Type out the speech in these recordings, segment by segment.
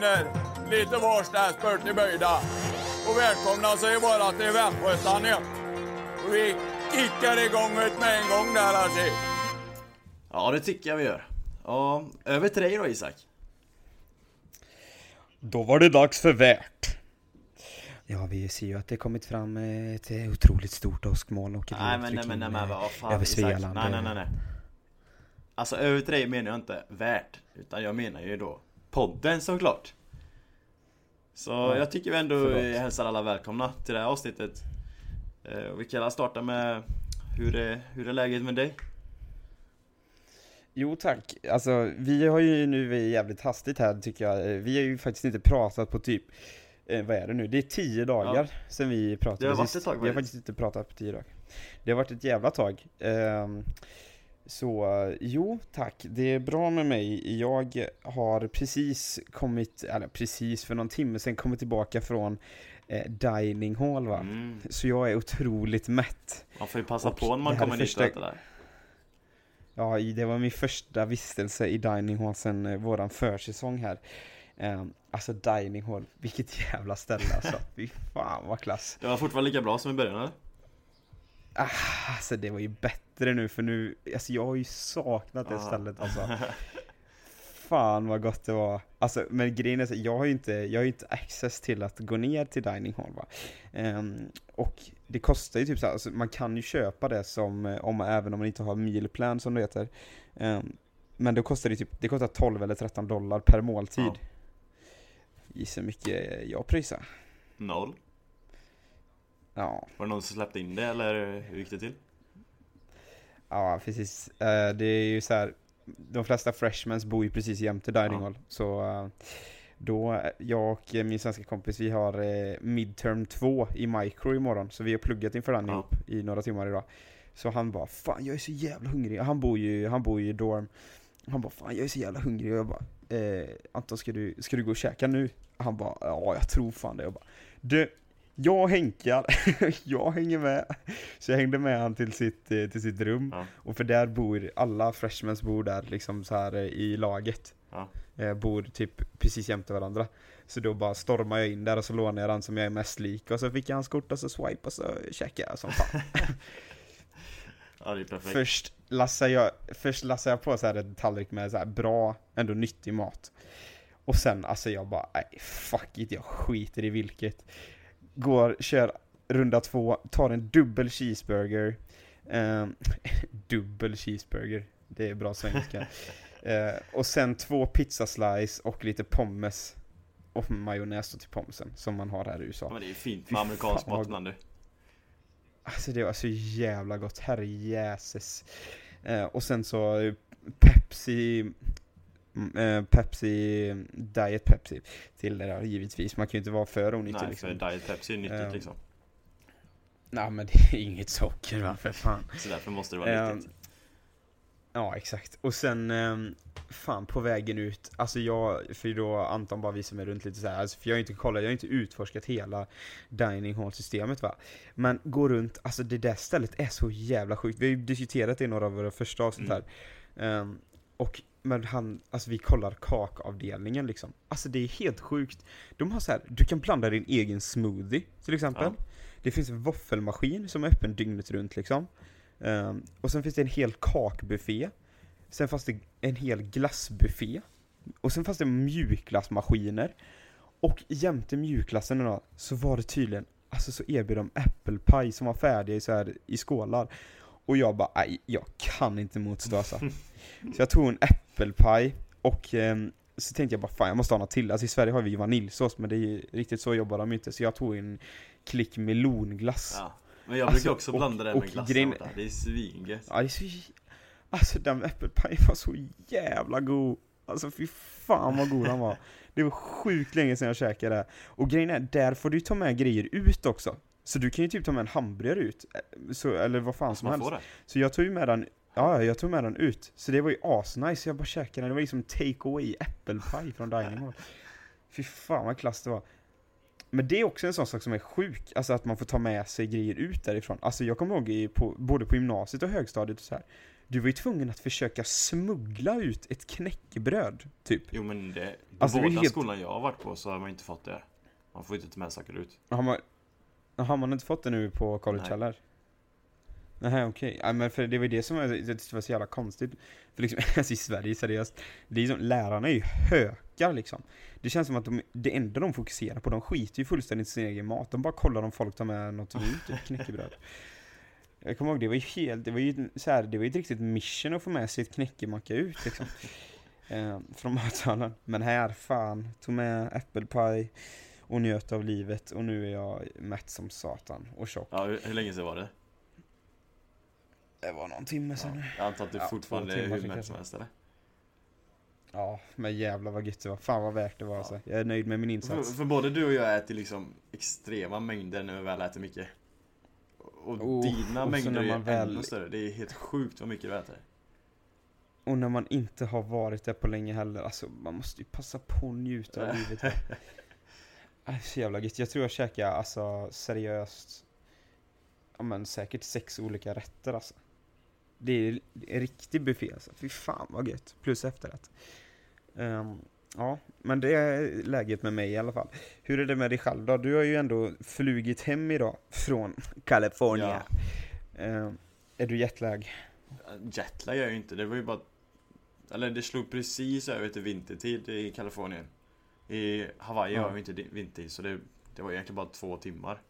vänner, lite varstans bort till böjda. Och välkomna säger bara till Västgötan ja. Och vi kickar igång det med en gång där alltså. Ja, det tycker jag vi gör. Ja, över till dig då Isak. Då var det dags för värt. Ja, vi ser ju att det kommit fram ett otroligt stort åskmoln och ett Nej men nej men nej men vad fan över. Svealand. Nej nej nej nej. Alltså över till dig menar jag inte värt. Utan jag menar ju då podden såklart. Så jag tycker vi ändå förlåt. hälsar alla välkomna till det här avsnittet. Eh, Och vi kan alla starta med hur är, hur är läget med dig? Jo tack, alltså vi har ju nu jävligt hastigt här tycker jag, Eh, vi har ju faktiskt inte pratat på typ, eh, vad är det nu? Det är tio dagar sedan vi pratade Det har varit sist. ett tag, Vi har faktiskt. inte pratat på tio dagar. Det har varit ett jävla tag. Ehm, så eh, jo tack, det är bra med mig. Jag har precis kommit, eller precis för någon timme sedan kommit tillbaka från eh, Dining Hall va. Mm. Så jag är otroligt mätt. Man får ju passa Och på när man kommer första- äter där. Ja, det var min första vistelse i Dining Hall sen eh, våran försäsong här. Um, alltså Dining Hall, vilket jävla ställe alltså. Fy fan vad klass. Det var fortfarande lika bra som i början eller? Ah, alltså det var ju bättre nu för nu, alltså jag har ju saknat det Ja. stället alltså. Fan vad gott det var. Alltså men grejen är så, jag har ju inte, jag har inte access till att gå ner till Dining Hall va. Ehm, och det kostar ju typ så här, alltså, man kan ju köpa det som, eh, om, även om man inte har meal plan som det heter. Ehm, men då kostar det typ, det kostar 12 eller 13 dollar per måltid. Ja. Gissa hur mycket jag pröjsar. Noll. Ja, Var det någon som släppte in det eller hur gick det till? ja precis. Eh, det är ju så här. de flesta freshmans bor ju precis jämte Dining Ja. Hall. Så eh, då, jag och min svenska kompis, vi har eh, midterm 2 i micro imorgon. Så vi har pluggat inför den Ja. ihop i några timmar idag. Så han bara 'Fan jag är så jävla hungrig' Han bor ju, han bor ju i dorm. Han bara 'Fan jag är så jävla hungrig' och jag bara eh, 'Anton ska du, ska du gå och käka nu?' Han bara 'Ja jag tror fan det' Jag bara 'Du, jag hänkar, jag hänger med' Så jag hängde med han till sitt, eh, till sitt rum. Ja. Och för där bor, alla freshmans bor där liksom så här eh, i laget. Ja. Eh, bor typ precis jämte varandra. Så då bara stormar jag in där och så lånar jag den som jag är mest lik. Och så fick jag hans kort och så swipe och så käkade jag som fan. Ja det är perfekt. Först lassar jag, först lassar jag på så här en tallrik med så här bra, ändå nyttig mat. Och sen alltså jag bara, nej fuck it, jag skiter i vilket. Går, kör runda två, tar en dubbel cheeseburger. Ehm, dubbel cheeseburger, det är bra svenska. Eh, och sen två pizzaslice och lite pommes. Och majonnäs till pommesen, som man har här i USA. Men det är ju fint med amerikansk du. Alltså det var så jävla gott, herrejäses. Eh, och sen så eh, Pepsi, eh, Pepsi, Diet Pepsi till det där givetvis. Man kan ju inte vara för onyttig Nej liksom. för Diet Pepsi är nyttigt Ehm, liksom. Nej men det är inget socker va, för fan. Så därför måste det vara Ehm, nyttigt. Ja exakt. Och sen, ehm, fan på vägen ut, alltså jag, för då Anton bara visade mig runt lite så här, alltså, för jag har inte kollat, jag har inte utforskat hela dining hall systemet va. Men gå runt, alltså det där stället är så jävla sjukt. Vi har ju diskuterat det i några av våra första avsnitt Mm. här. Ehm, och men han, alltså vi kollar kakavdelningen liksom. Alltså det är helt sjukt. De har så här, du kan blanda din egen smoothie till exempel. Ja. Det finns en våffelmaskin som är öppen dygnet runt liksom. Ehm, och sen finns det en hel kakbuffé. Sen fanns det en hel glassbuffé. Och sen fanns det mjukglassmaskiner. Och jämte mjukglassen då, så var det tydligen, alltså så erbjöd de äppelpaj som var färdiga i, så här, i skålar. Och jag bara, nej, jag kan inte motstå alltså. Så jag tog en äppelpaj och ehm, så tänkte jag bara, fan jag måste ha något till. Alltså i Sverige har vi ju vaniljsås, men det är ju riktigt så jobbar de inte. Så jag tog en klick melonglass. Ja. Men jag Alltså, brukar också och- blanda det och med glass grejen-. Det är svingött. Ja, det är så... Alltså den äppelpajen var så jävla god. Alltså fy fan vad god den var. Det var sjukt länge sedan jag käkade det. Och grejen är, där får du ta med grejer ut också. Så du kan ju typ ta med en hamburgare ut. eh, Så, eller vad fan som Man helst. det. Så jag tog ju med den, ja jag tog med den ut. Så det var ju asnice, jag bara käkade den. Det var liksom take away äppelpaj från Dining Hall. Fy fan vad klass det var. men det är också en sån sak som är sjuk, alltså att man får ta med sig grejer ut därifrån. Alltså jag kommer ihåg i, på, både på gymnasiet och högstadiet och så här. Du var ju tvungen att försöka smuggla ut ett knäckebröd, typ. Jo men det, på Alltså, båda helt- skolorna jag har varit på så har man inte fått det. Man får inte ta med saker ut. Har man, har man inte fått det nu på college heller? Nej okej, ja, men för det var ju det som var, det var så jävla konstigt. För liksom, alltså i Sverige seriöst, det är som, lärarna är ju hökar liksom. Det känns som att de, det enda de fokuserar på, de skiter ju fullständigt i sin egen mat. De bara kollar om folk tar med något ut, typ knäckebröd. Jag kommer ihåg, det var ju helt, det var ju så här, det var ju ett riktigt mission att få med sig ett knäckemacka ut liksom. eh, från matsalen. Men här, fan, tog med äppelpaj och njöt av livet och nu är jag mätt som satan och tjock. Ja, hur, hur länge sedan var det? Det var någon timme sedan nu. Jag antar att du Ja, fortfarande är hur mätt som helst eller? Ja, men jävlar vad gött det var. Fan vad värt det var alltså. Jag är nöjd med min För, insats. för både du och jag äter liksom extrema mängder när vi väl äter mycket. Och Oh, dina och mängder är väl- ännu större. Det är helt sjukt vad mycket du äter. Och när man inte har varit där på länge heller, alltså man måste ju passa på att njuta av livet. Äh, Så jävla gött. Jag tror jag käkade alltså seriöst, ja men säkert sex olika rätter alltså. Det är en riktig buffé alltså. Fy fan vad gött. Plus efterrätt. Ehm, ja, men det är läget med mig i alla fall. Hur är det med dig själv då? Du har ju ändå flugit hem idag från California. Ehm, är du jetlag? Jetlag gör jag ju inte. Det var ju bara... Eller det slog precis över till vintertid i Kalifornien. I Hawaii Ja. har vi inte vintertid så det, det var egentligen bara två timmar.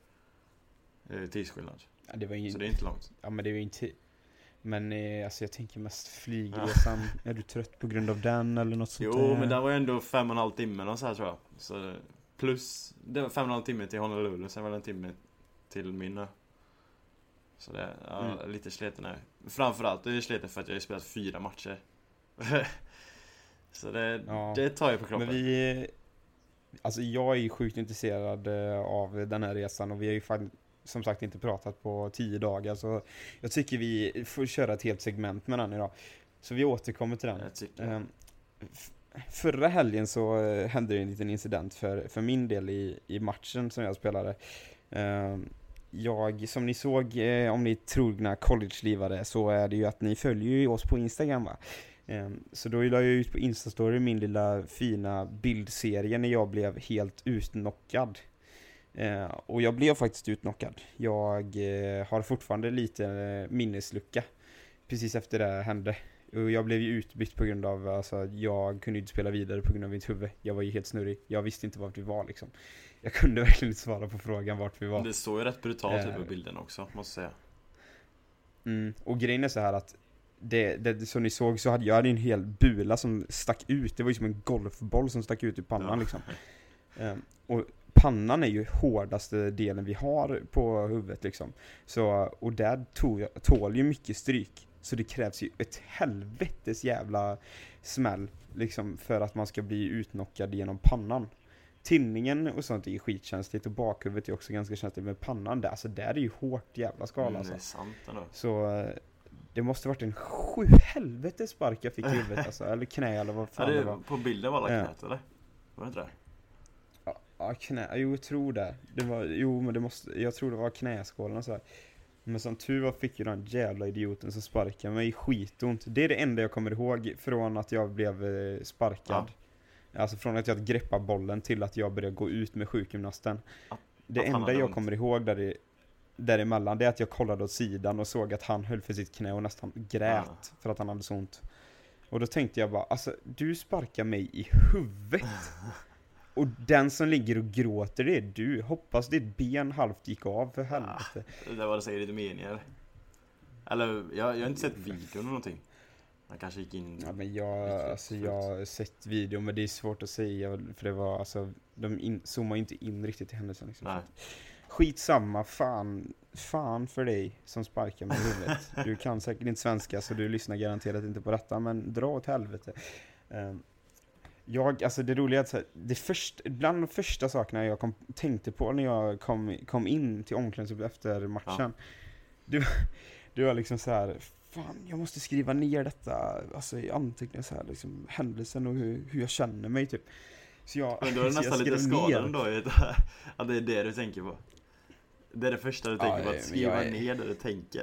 eh, Tidsskillnad. Ja, det var ju Så det är inte långt. Ja men det är ju inte Men eh, alltså jag tänker mest flygresan Är du trött på grund av den eller något sånt Jo där? men det var ju ändå fem och en halv timme och så här tror jag. Så plus, det var fem och en halv timme till Honolulu, sen var det en timme till min ö. Så det, ja, Mm. lite sliten är. Framförallt är jag sliten för att jag har spelat fyra matcher. så det, Ja. det tar ju på kroppen. Men vi Alltså jag är ju sjukt intresserad eh, av den här resan och vi har ju fan, som sagt inte pratat på tio dagar så Jag tycker vi får köra ett helt segment med den idag Så vi återkommer till den Jag tycker Ehm, Förra helgen så eh, hände det en liten incident för, för min del i, i matchen som jag spelade. Ehm, jag, som ni såg, eh, om ni är trogna college-livare, så är det ju att ni följer ju oss på Instagram va? Ehm, så då la jag ut på Instastory min lilla fina bildserie när jag blev helt utnockad. Ehm, och jag blev faktiskt utnockad. Jag eh, har fortfarande lite eh, minneslucka precis efter det hände. Och jag blev ju utbytt på grund av, alltså jag kunde inte spela vidare på grund av mitt huvud. Jag var ju helt snurrig. Jag visste inte vart vi var liksom. Jag kunde verkligen inte svara på frågan vart vi var. Det såg ju rätt brutalt ut Eh. på bilden också, måste jag säga. Mm. Och grejen är så här att det, det, som ni såg så hade jag hade en hel bula som stack ut. Det var ju som en golfboll som stack ut ur pannan Ja. liksom. Ehm, och pannan är ju hårdaste delen vi har på huvudet liksom. Så, och där tål ju mycket stryk. Så det krävs ju ett helvetes jävla smäll liksom för att man ska bli utnockad genom pannan. Tinningen och sånt är ju skitkänsligt och bakhuvudet är också ganska känsligt men pannan där, alltså där är ju hårt jävla skal Mm, alltså. det är sant ändå. Så det måste varit en sju helvetes spark jag fick i huvudet alltså, eller knä eller vad Ja, fan det, det, var. på bilden var alla Ja. knät eller? Var det inte det? Ja, Ja, knä, jo jag tror det. det var, jo men det måste, jag tror det var knäskålen och så här. Men som tur var fick ju den jävla idioten som sparkade mig skitont. Det är det enda jag kommer ihåg från att jag blev eh, sparkad. Alltså från att jag greppade bollen till att jag började gå ut med sjukgymnasten. Att- Det att enda jag ont. kommer ihåg där i, däremellan det är att jag kollade åt sidan och såg att han höll för sitt knä och nästan grät Ah. för att han hade så ont. Och då tänkte jag bara, alltså du sparkar mig i huvudet. Och den som ligger och gråter det är du. Hoppas ditt ben halvt gick av för helvete. Det där var det säkert lite meningar. Eller, jag, jag har inte sett videon eller någonting. Han kanske gick in... Ja men jag, alltså jag har sett videon men det är svårt att säga för det var alltså, de in, zoomar inte in riktigt i händelsen liksom. Nej. Skitsamma, fan, fan för dig som sparkar mig i huvudet. Du kan säkert inte svenska så du lyssnar garanterat inte på detta, men dra åt helvete. Ehm, jag, alltså det roliga är att här, det först, bland de första sakerna jag kom, tänkte på när jag kom, kom in till omklädningsrummet efter matchen, det, det var liksom så här. Fan, jag måste skriva ner detta, alltså i anteckningar så här, liksom händelsen och hur, hur jag känner mig typ. Så jag, Men då är det nästan lite skadad då att det är det du tänker på. Det är det första du tänker Ja, på, men att skriva är- ner det du tänker.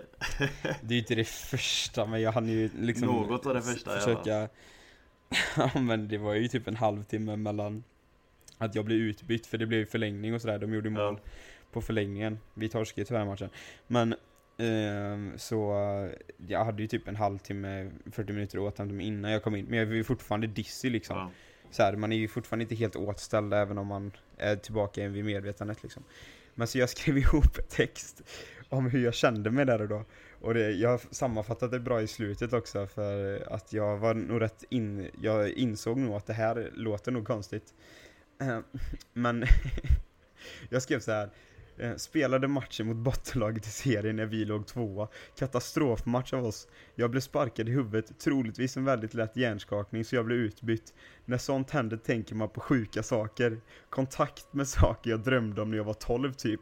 Det är ju inte det första, men jag hann ju liksom Något av det första, försöka Ja men det var ju typ en halvtimme mellan att jag blev utbytt, för det blev ju förlängning och sådär, de gjorde mål Ja. på förlängningen. Vi torskade ju tyvärr matchen. Men ehm, så jag hade ju typ en halvtimme, 40 minuter att återhämta mig innan jag kom in. Men jag var ju fortfarande dizzy liksom. Ja. Så här, man är ju fortfarande inte helt återställd även om man är tillbaka vid medvetandet liksom. Men så jag skrev ihop text om hur jag kände mig där och då. Och det, jag har sammanfattat det bra i slutet också för att jag var nog rätt in, jag insåg nog att det här låter nog konstigt. Eh, men jag skrev så här. Eh, spelade matchen mot bottenlaget i serien när vi låg tvåa. Katastrofmatch av oss. Jag blev sparkad i huvudet, troligtvis en väldigt lätt hjärnskakning så jag blev utbytt. När sånt händer tänker man på sjuka saker. Kontakt med saker jag drömde om när jag var 12 typ.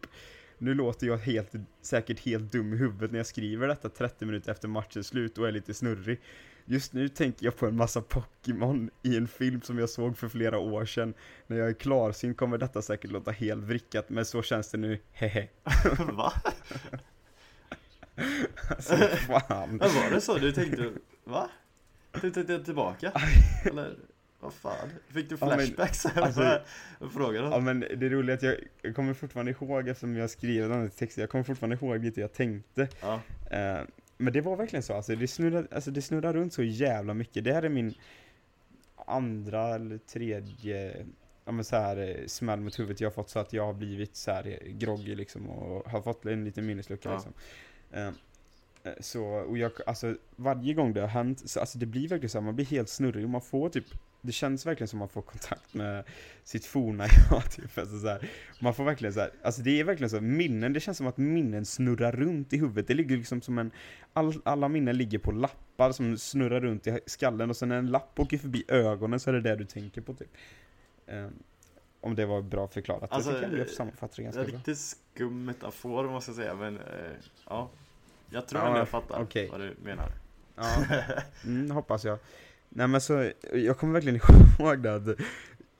Nu låter jag helt, säkert helt dum i huvudet när jag skriver detta 30 minuter efter matchens slut och är lite snurrig. Just nu tänker jag på en massa Pokémon i en film som jag såg för flera år sedan. När jag är klarsynt kommer detta säkert låta helt vrickat, men så känns det nu, hehe. Va? Alltså fan. Men var det så du tänkte? Va? Du tänkte tillbaka? Eller vad fan? Fick du Ja, men, flashbacks? alltså- Vad frågade Ja men det roliga är att jag, jag kommer fortfarande ihåg eftersom jag skriver den här texten, jag kommer fortfarande ihåg lite jag tänkte. Ja. Eh, men det var verkligen så, alltså det, snurrar, alltså det snurrar runt så jävla mycket. Det här är min andra eller tredje ja, men så här, eh, smäll mot huvudet jag har fått så att jag har blivit så här eh, groggy liksom och har fått en liten minneslucka Ja. liksom. Eh, så, och jag, alltså varje gång det har hänt, så alltså det blir verkligen så här, man blir helt snurrig och man får typ det känns verkligen som man får kontakt med sitt forna jag typ. Alltså så här, man får verkligen så här, alltså det är verkligen så, minnen, det känns som att minnen snurrar runt i huvudet. Det ligger liksom som en, all, alla minnen ligger på lappar som snurrar runt i skallen och sen när en lapp åker förbi ögonen så är det det du tänker på typ. Eh, om det var bra förklarat. Alltså, jag tycker jag sammanfattar det ganska En bra. riktigt skum metafor måste jag säga, men eh, ja. Jag tror Ja, ändå jag fattar okej. vad du menar. Ja, mm, hoppas jag. Nej men så, jag kommer verkligen ihåg det att,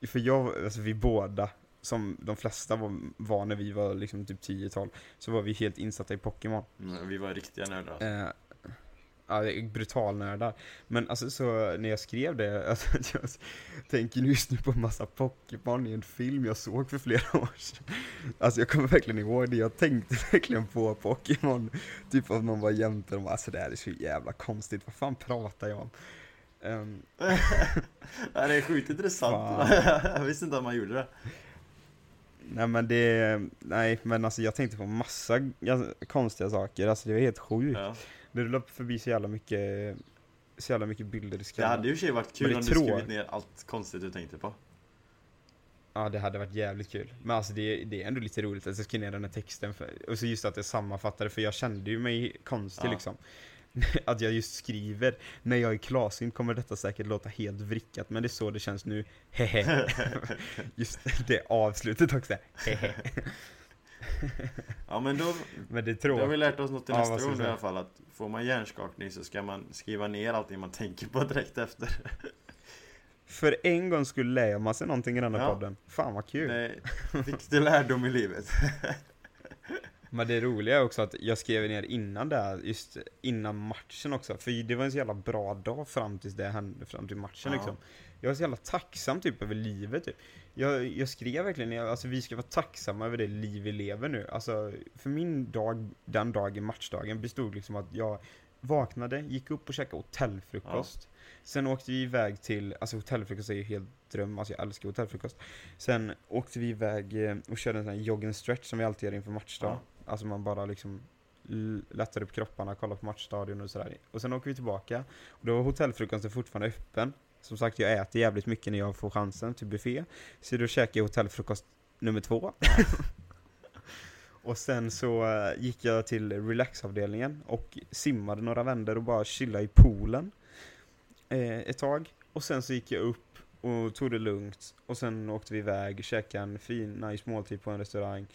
för jag, alltså vi båda, som de flesta var, var när vi var liksom typ 10-12, så var vi helt insatta i Pokémon. Mm, Vi var riktiga nördar. Eh, ja, brutalnördar. Men alltså så när jag skrev det, alltså, jag tänker just nu på en massa Pokémon i en film jag såg för flera år sedan. Alltså jag kommer verkligen ihåg det, jag tänkte verkligen på Pokémon. Typ att man var jämte och alltså det här är så jävla konstigt, vad fan pratar jag om? Ehm, det är sjukt intressant. Jag visste inte att man gjorde det. nej men det, nej men alltså jag tänkte på massa konstiga saker, alltså det var helt sjukt. Ja. Det rullade förbi så jävla mycket, så jävla mycket bilder i Det skallen. hade ju i och för sig varit kul det om du tror- skrivit ner allt konstigt du tänkte på. Ja det hade varit jävligt kul. Men alltså det, det är ändå lite roligt att jag skrev ner den här texten. För, och så just att jag sammanfattade, för jag kände ju mig konstig Ja. liksom. Att jag just skriver, när jag är klarsynt kommer detta säkert låta helt vrickat, men det är så det känns nu, hehe. just det avslutet också, hehe. Ja men då, Men det då har vi lärt oss något till Ja, nästa gång i alla fall att får man hjärnskakning så ska man skriva ner allting man tänker på direkt efter. För en gång skulle lära man sig någonting i den här Ja. podden. Fan vad kul. Det är viktig lärdom i livet. Men det roliga är också att jag skrev ner innan där, just innan matchen också. För det var en så jävla bra dag fram tills det hände, fram till matchen Ja. liksom. Jag var så jävla tacksam typ över livet typ. Jag, jag skrev verkligen ner, alltså vi ska vara tacksamma över det liv vi lever nu. Alltså, för min dag, den dagen, matchdagen, bestod liksom att jag vaknade, gick upp och käkade hotellfrukost. Sen åkte vi iväg till, alltså hotellfrukost är ju helt dröm, alltså jag älskar hotellfrukost. Sen åkte vi iväg eh, och körde en sån här jog and stretch som vi alltid gör inför matchdag. Ja. Alltså man bara liksom lättar upp kropparna, kollar på matchstadion och sådär. Och sen åker vi tillbaka. Och då var hotellfrukosten fortfarande öppen. Som sagt, jag äter jävligt mycket när jag får chansen till buffé. Så då käkar jag hotellfrukost nummer två. och sen så eh, gick jag till relaxavdelningen och simmade några vändor och bara chillade i poolen eh, ett tag. Och sen så gick jag upp och tog det lugnt. Och sen åkte vi iväg, käkade en fin, nice måltid på en restaurang.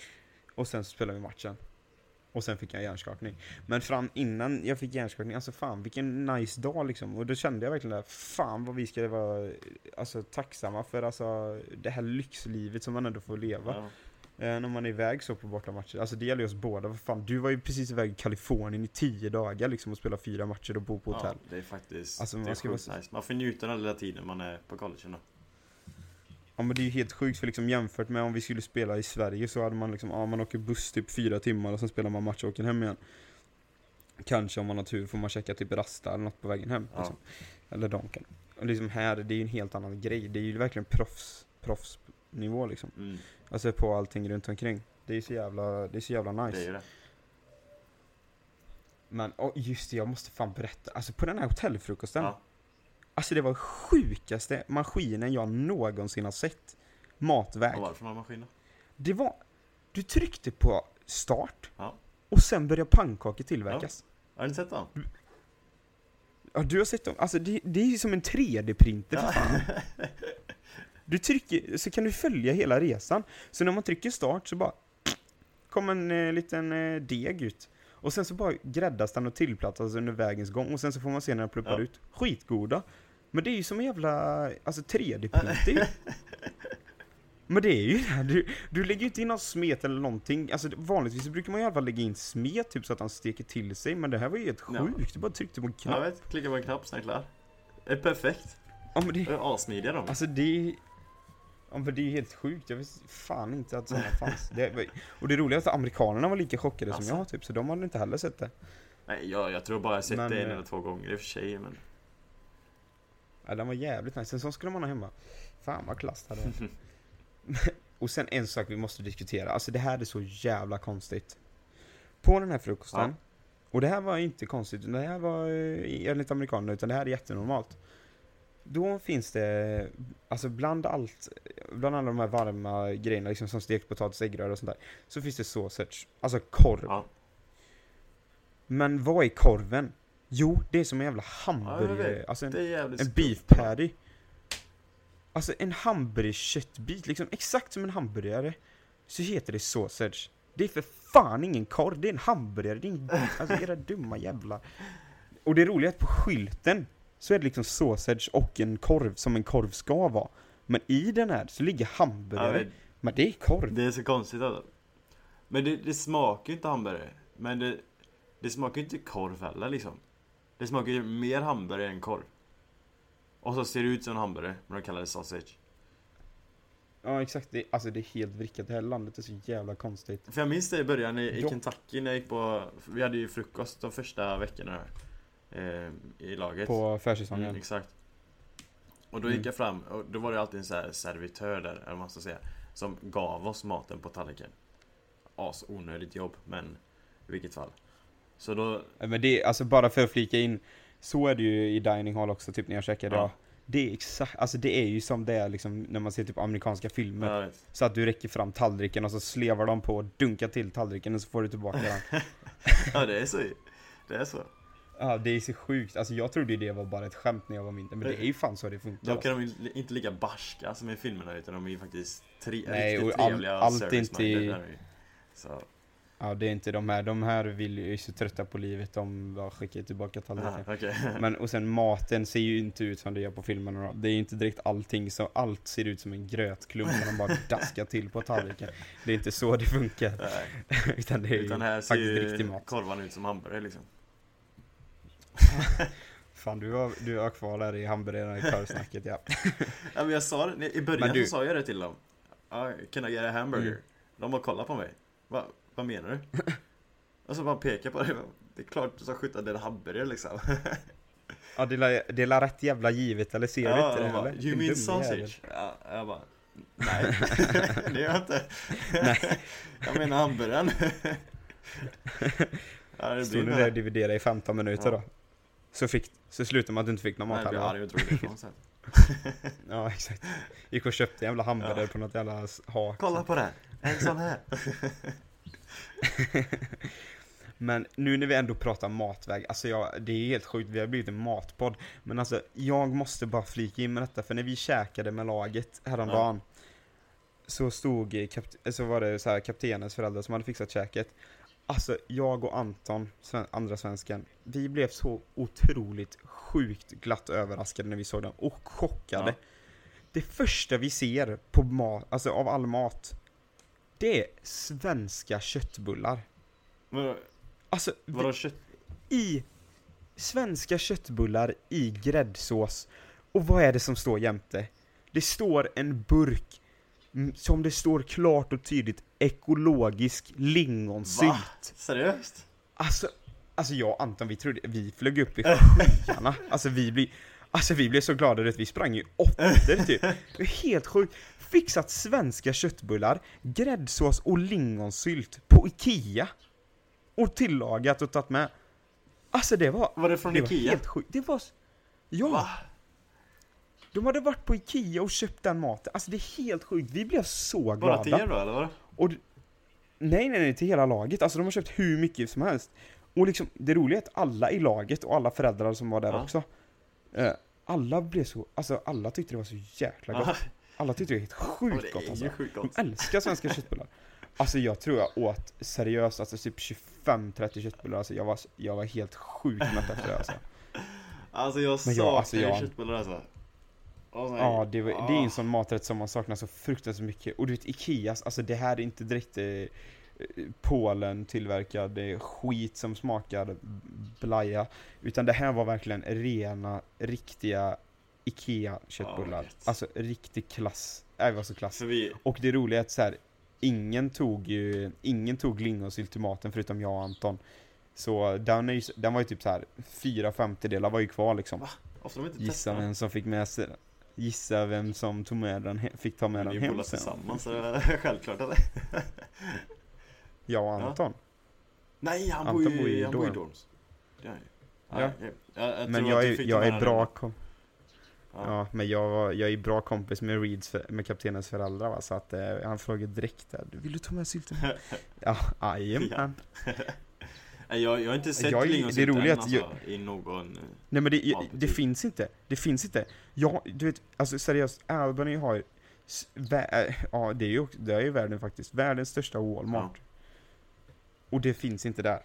Och sen spelade vi matchen. Och sen fick jag hjärnskakning. Men fram innan jag fick hjärnskakning, alltså fan vilken nice dag liksom. Och då kände jag verkligen där, fan vad vi ska vara alltså, tacksamma för alltså, det här lyxlivet som man ändå får leva. Ja. Eh, när man är iväg så på bortamatcher. Alltså det gäller ju oss båda. Vad fan, du var ju precis iväg i Kalifornien i tio dagar liksom och spelade fyra matcher och bo på hotell. Ja, det är faktiskt Alltså, det man är ska vara- nice. Man får njuta av den lilla tiden man är på college ändå. Ja men det är ju helt sjukt för liksom jämfört med om vi skulle spela i Sverige så hade man liksom, ja man åker buss typ fyra timmar och sen spelar man match och åker hem igen. Kanske om man har tur får man checka typ rasta eller något på vägen hem. Ja. Liksom. Eller donken. Och liksom här, det är ju en helt annan grej. Det är ju verkligen proffs, proffsnivå liksom. Mm, Alltså på allting runt omkring. Det är så jävla, det är så jävla nice. det är ju det. Men oh, just det, jag måste fan berätta. Alltså på den här hotellfrukosten. Ja. Alltså det var sjukaste maskinen jag någonsin har sett. Matväg. Och varför man maskinen? Det var, du tryckte på start. Ja. Och sen började pannkakor tillverkas. Har ni sett dem? Ja. du har sett dem. Alltså det, det är ju som en 3D-printer för Ja. fan. Du trycker, så kan du följa hela resan. Så när man trycker start så bara kommer en eh, liten eh, deg ut. Och sen så bara gräddas den och tillplattas under vägens gång. Och sen så får man se när den pluppar Ja. ut. Skitgoda. Men det är ju som en jävla, alltså 3D-printer ju. Men det är ju det du, du lägger ju inte in någon smet eller någonting. Alltså vanligtvis brukar man i alla fall lägga in smet typ så att han steker till sig. Men det här var ju helt Ja. sjukt. Du bara tryckte på en Jag knapp. vet, klicka på en knapp, sen klar. Det är perfekt. Ja, men det, Det är assmidiga de. Alltså det är... Ja men det är ju helt sjukt, jag visste fan inte att sådana fanns. Det, och det roliga är att amerikanerna var lika chockade Alltså. som jag typ, så de hade inte heller sett det. Nej, jag, jag tror bara jag sett Men, det en eh, eller två gånger i och för sig, men... Ja, den var jävligt nice, en sån skulle man ha hemma. Fan vad klass det hade varit. Och sen en sak vi måste diskutera, alltså det här är så jävla konstigt. På den här frukosten, Ja. och det här var inte konstigt, det här var eh, enligt amerikanerna, utan det här är jättenormalt. Då finns det, alltså bland allt, bland alla de här varma grejerna liksom som stekt potatis, äggröra och sånt där, så finns det sausage, alltså korv. Ja. Men vad är korven? Jo, det är som en jävla Ja, hamburgare, vet. alltså en, en beef patty. Alltså en hamburgerköttbit, liksom exakt som en hamburgare. Så heter det sausage. Det är för fan ingen korv, det är en hamburgare, det är ingen, alltså era dumma jävla. Och det roliga är att på skylten så är det liksom sausage och en korv som en korv ska vara. Men i den här så ligger Ja, hamburgare. men Men det är korv. det är så konstigt alltså. Men det, det smakar ju inte hamburgare. Men det, det smakar ju inte korv heller liksom. Det smakar ju mer hamburgare än korv. Och så ser det ut som en hamburgare, men de kallar det sausage. Ja exakt, det, alltså det är helt vrickat. Det här landet är så jävla konstigt. För jag minns det i början i, i Ja. Kentucky när jag gick på, vi hade ju frukost de första veckorna eh, i laget. På försäsongen. Mm, exakt. Och då Mm. gick jag fram och då var det alltid en så här servitör där, eller vad man ska säga, som gav oss maten på tallriken. As onödigt jobb, men i vilket fall. Så då, Men det, alltså bara för att flika in, så är det ju i dining hall också, typ när jag käkade Ja. ja. Det är exakt, alltså det är ju som det är liksom när man ser typ amerikanska filmer. Så att du räcker fram tallriken och så slevar de på och dunkar till tallriken och så får du tillbaka den. Ja det är så. Det är så. Ja, det är så sjukt. Alltså jag trodde ju det var bara ett skämt när jag var mindre, men det är ju fan så det funkar. Då kan de inte lika barska som i filmerna utan de är ju faktiskt tre, Nej, riktigt och all- trevliga allt är inte i- är. Så, Ja, det är inte de här. De här vill ju är så trötta på livet, de bara skickar tillbaka tallriken. aha, okej. Men och sen maten ser ju inte ut som det gör på filmerna. Det är ju inte direkt allting så allt ser ut som en grötklump som de bara daskar till på tallriken. Det är inte så det funkar. Utan det är ju Utan här ser faktiskt riktig ju mat. korvarna ut som hamburgare liksom. Fan du har, du har kvar där i hamburgaren i körsnacket ja. Ja men jag sa det, i början Men du- så sa jag det till dem. Can I get a hamburger? Mm. De bara kollade på mig. Va, vad menar du? Och så bara pekade på det. Det är klart du ska skjuta den hamburgare liksom. Ja det är, det är rätt jävla givet eller ser du ja, inte det de bara, eller? you mean sausage? Ja, jag bara, nej. det gör jag inte. Nej. jag menar hamburgaren. ja, Stod nog där och dividerade i 15 minuter Ja. då? Så, fick, så slutade med att du inte fick någon mat Nej, jag drog därifrån sen. Ja exakt. Gick och köpte en jävla hamburgare Ja. på något jävla hak. Kolla på det, en sån här. Men nu när vi ändå pratar matväg, alltså jag, det är helt sjukt, vi har blivit en matpodd. Men alltså, jag måste bara flika in med detta, för när vi käkade med laget häromdagen så stod, så var det så här kaptenens föräldrar som hade fixat käket. Alltså, jag och Anton, sven- andra svensken, vi blev så otroligt sjukt glatt överraskade när vi såg den och chockade. Ja. Det första vi ser på mat, alltså av all mat, det är svenska köttbullar. Vadå, Alltså, vadå kött? i svenska köttbullar i gräddsås. Och vad är det som står jämte? Det står en burk som det står klart och tydligt ekologisk lingonsylt. Va? Seriöst? Alltså, alltså jag och Anton vi trodde, vi flög upp i skyarna. Alltså vi blir, alltså vi blev så glada att vi sprang i åttor typ. Det var helt sjukt. Fixat svenska köttbullar, gräddsås och lingonsylt på Ikea. Och tillagat och tagit med. Alltså det var, Var det från det var Ikea? helt sjukt. Det var, ja. Va? De hade varit på Ikea och köpt den maten. Alltså det är helt sjukt. Vi blev så glada. Bara till er då eller? Och nej, nej, nej, till hela laget. Alltså de har köpt hur mycket som helst. Och liksom, det roliga är att alla i laget och alla föräldrar som var där Ja. också. Eh, alla blev så, alltså alla tyckte det var så jäkla gott. Ja, Alla tyckte det var helt sjukt det gott alltså. ju sjukt De gott. älskar svenska köttbullar. Alltså jag tror jag åt seriöst, alltså typ 25-30 köttbullar. Alltså jag var, jag var helt sjukt mätt efter det alltså. Alltså jag saknar jag- alltså, jag- köttbullar alltså. Nej. Ja, det, var, det är Ah. en sån maträtt som man saknar så fruktansvärt mycket. Och du vet, Ikeas, alltså det här är inte direkt eh, Polen tillverkad eh, skit som smakar blaja. Utan det här var verkligen rena, riktiga Ikea-köttbullar. Ja, vet. alltså riktig klass. Äh, det var så klass. Vi, Och det roliga är att så här, ingen tog ju, ingen tog lingonsylt till maten förutom jag och Anton. Så den, är ju, den var ju typ så här fyra femtedelar var ju kvar liksom. ofta de inte Gissa vem som fick med sig Gissa vem som tog med den, fick ta med Men den vi hem sen. tillsammans, så det är självklart eller? Jag och Ja. Anton. Nej, han Anton bor ju i han bor i dorm. dorms. Är ju. Ja. Ja, okej. jag, jag Men jag är, jag är den bra ändå. Ja. ja, men jag, var- jag är bra kompis med Reeds, för- med kaptenens föräldrar va, så att eh, han frågade direkt där, Vill du ta med sylten? ja, jajamän. Jag, jag har inte sett Jag det är roligt alltså, jag- i någon... eh, Nej men det, Ja, det finns inte, det finns inte. Ja, du vet, alltså seriöst, Albany har ju, äh, ja det är ju, det är ju världen faktiskt, världens största Walmart. Och det finns inte där.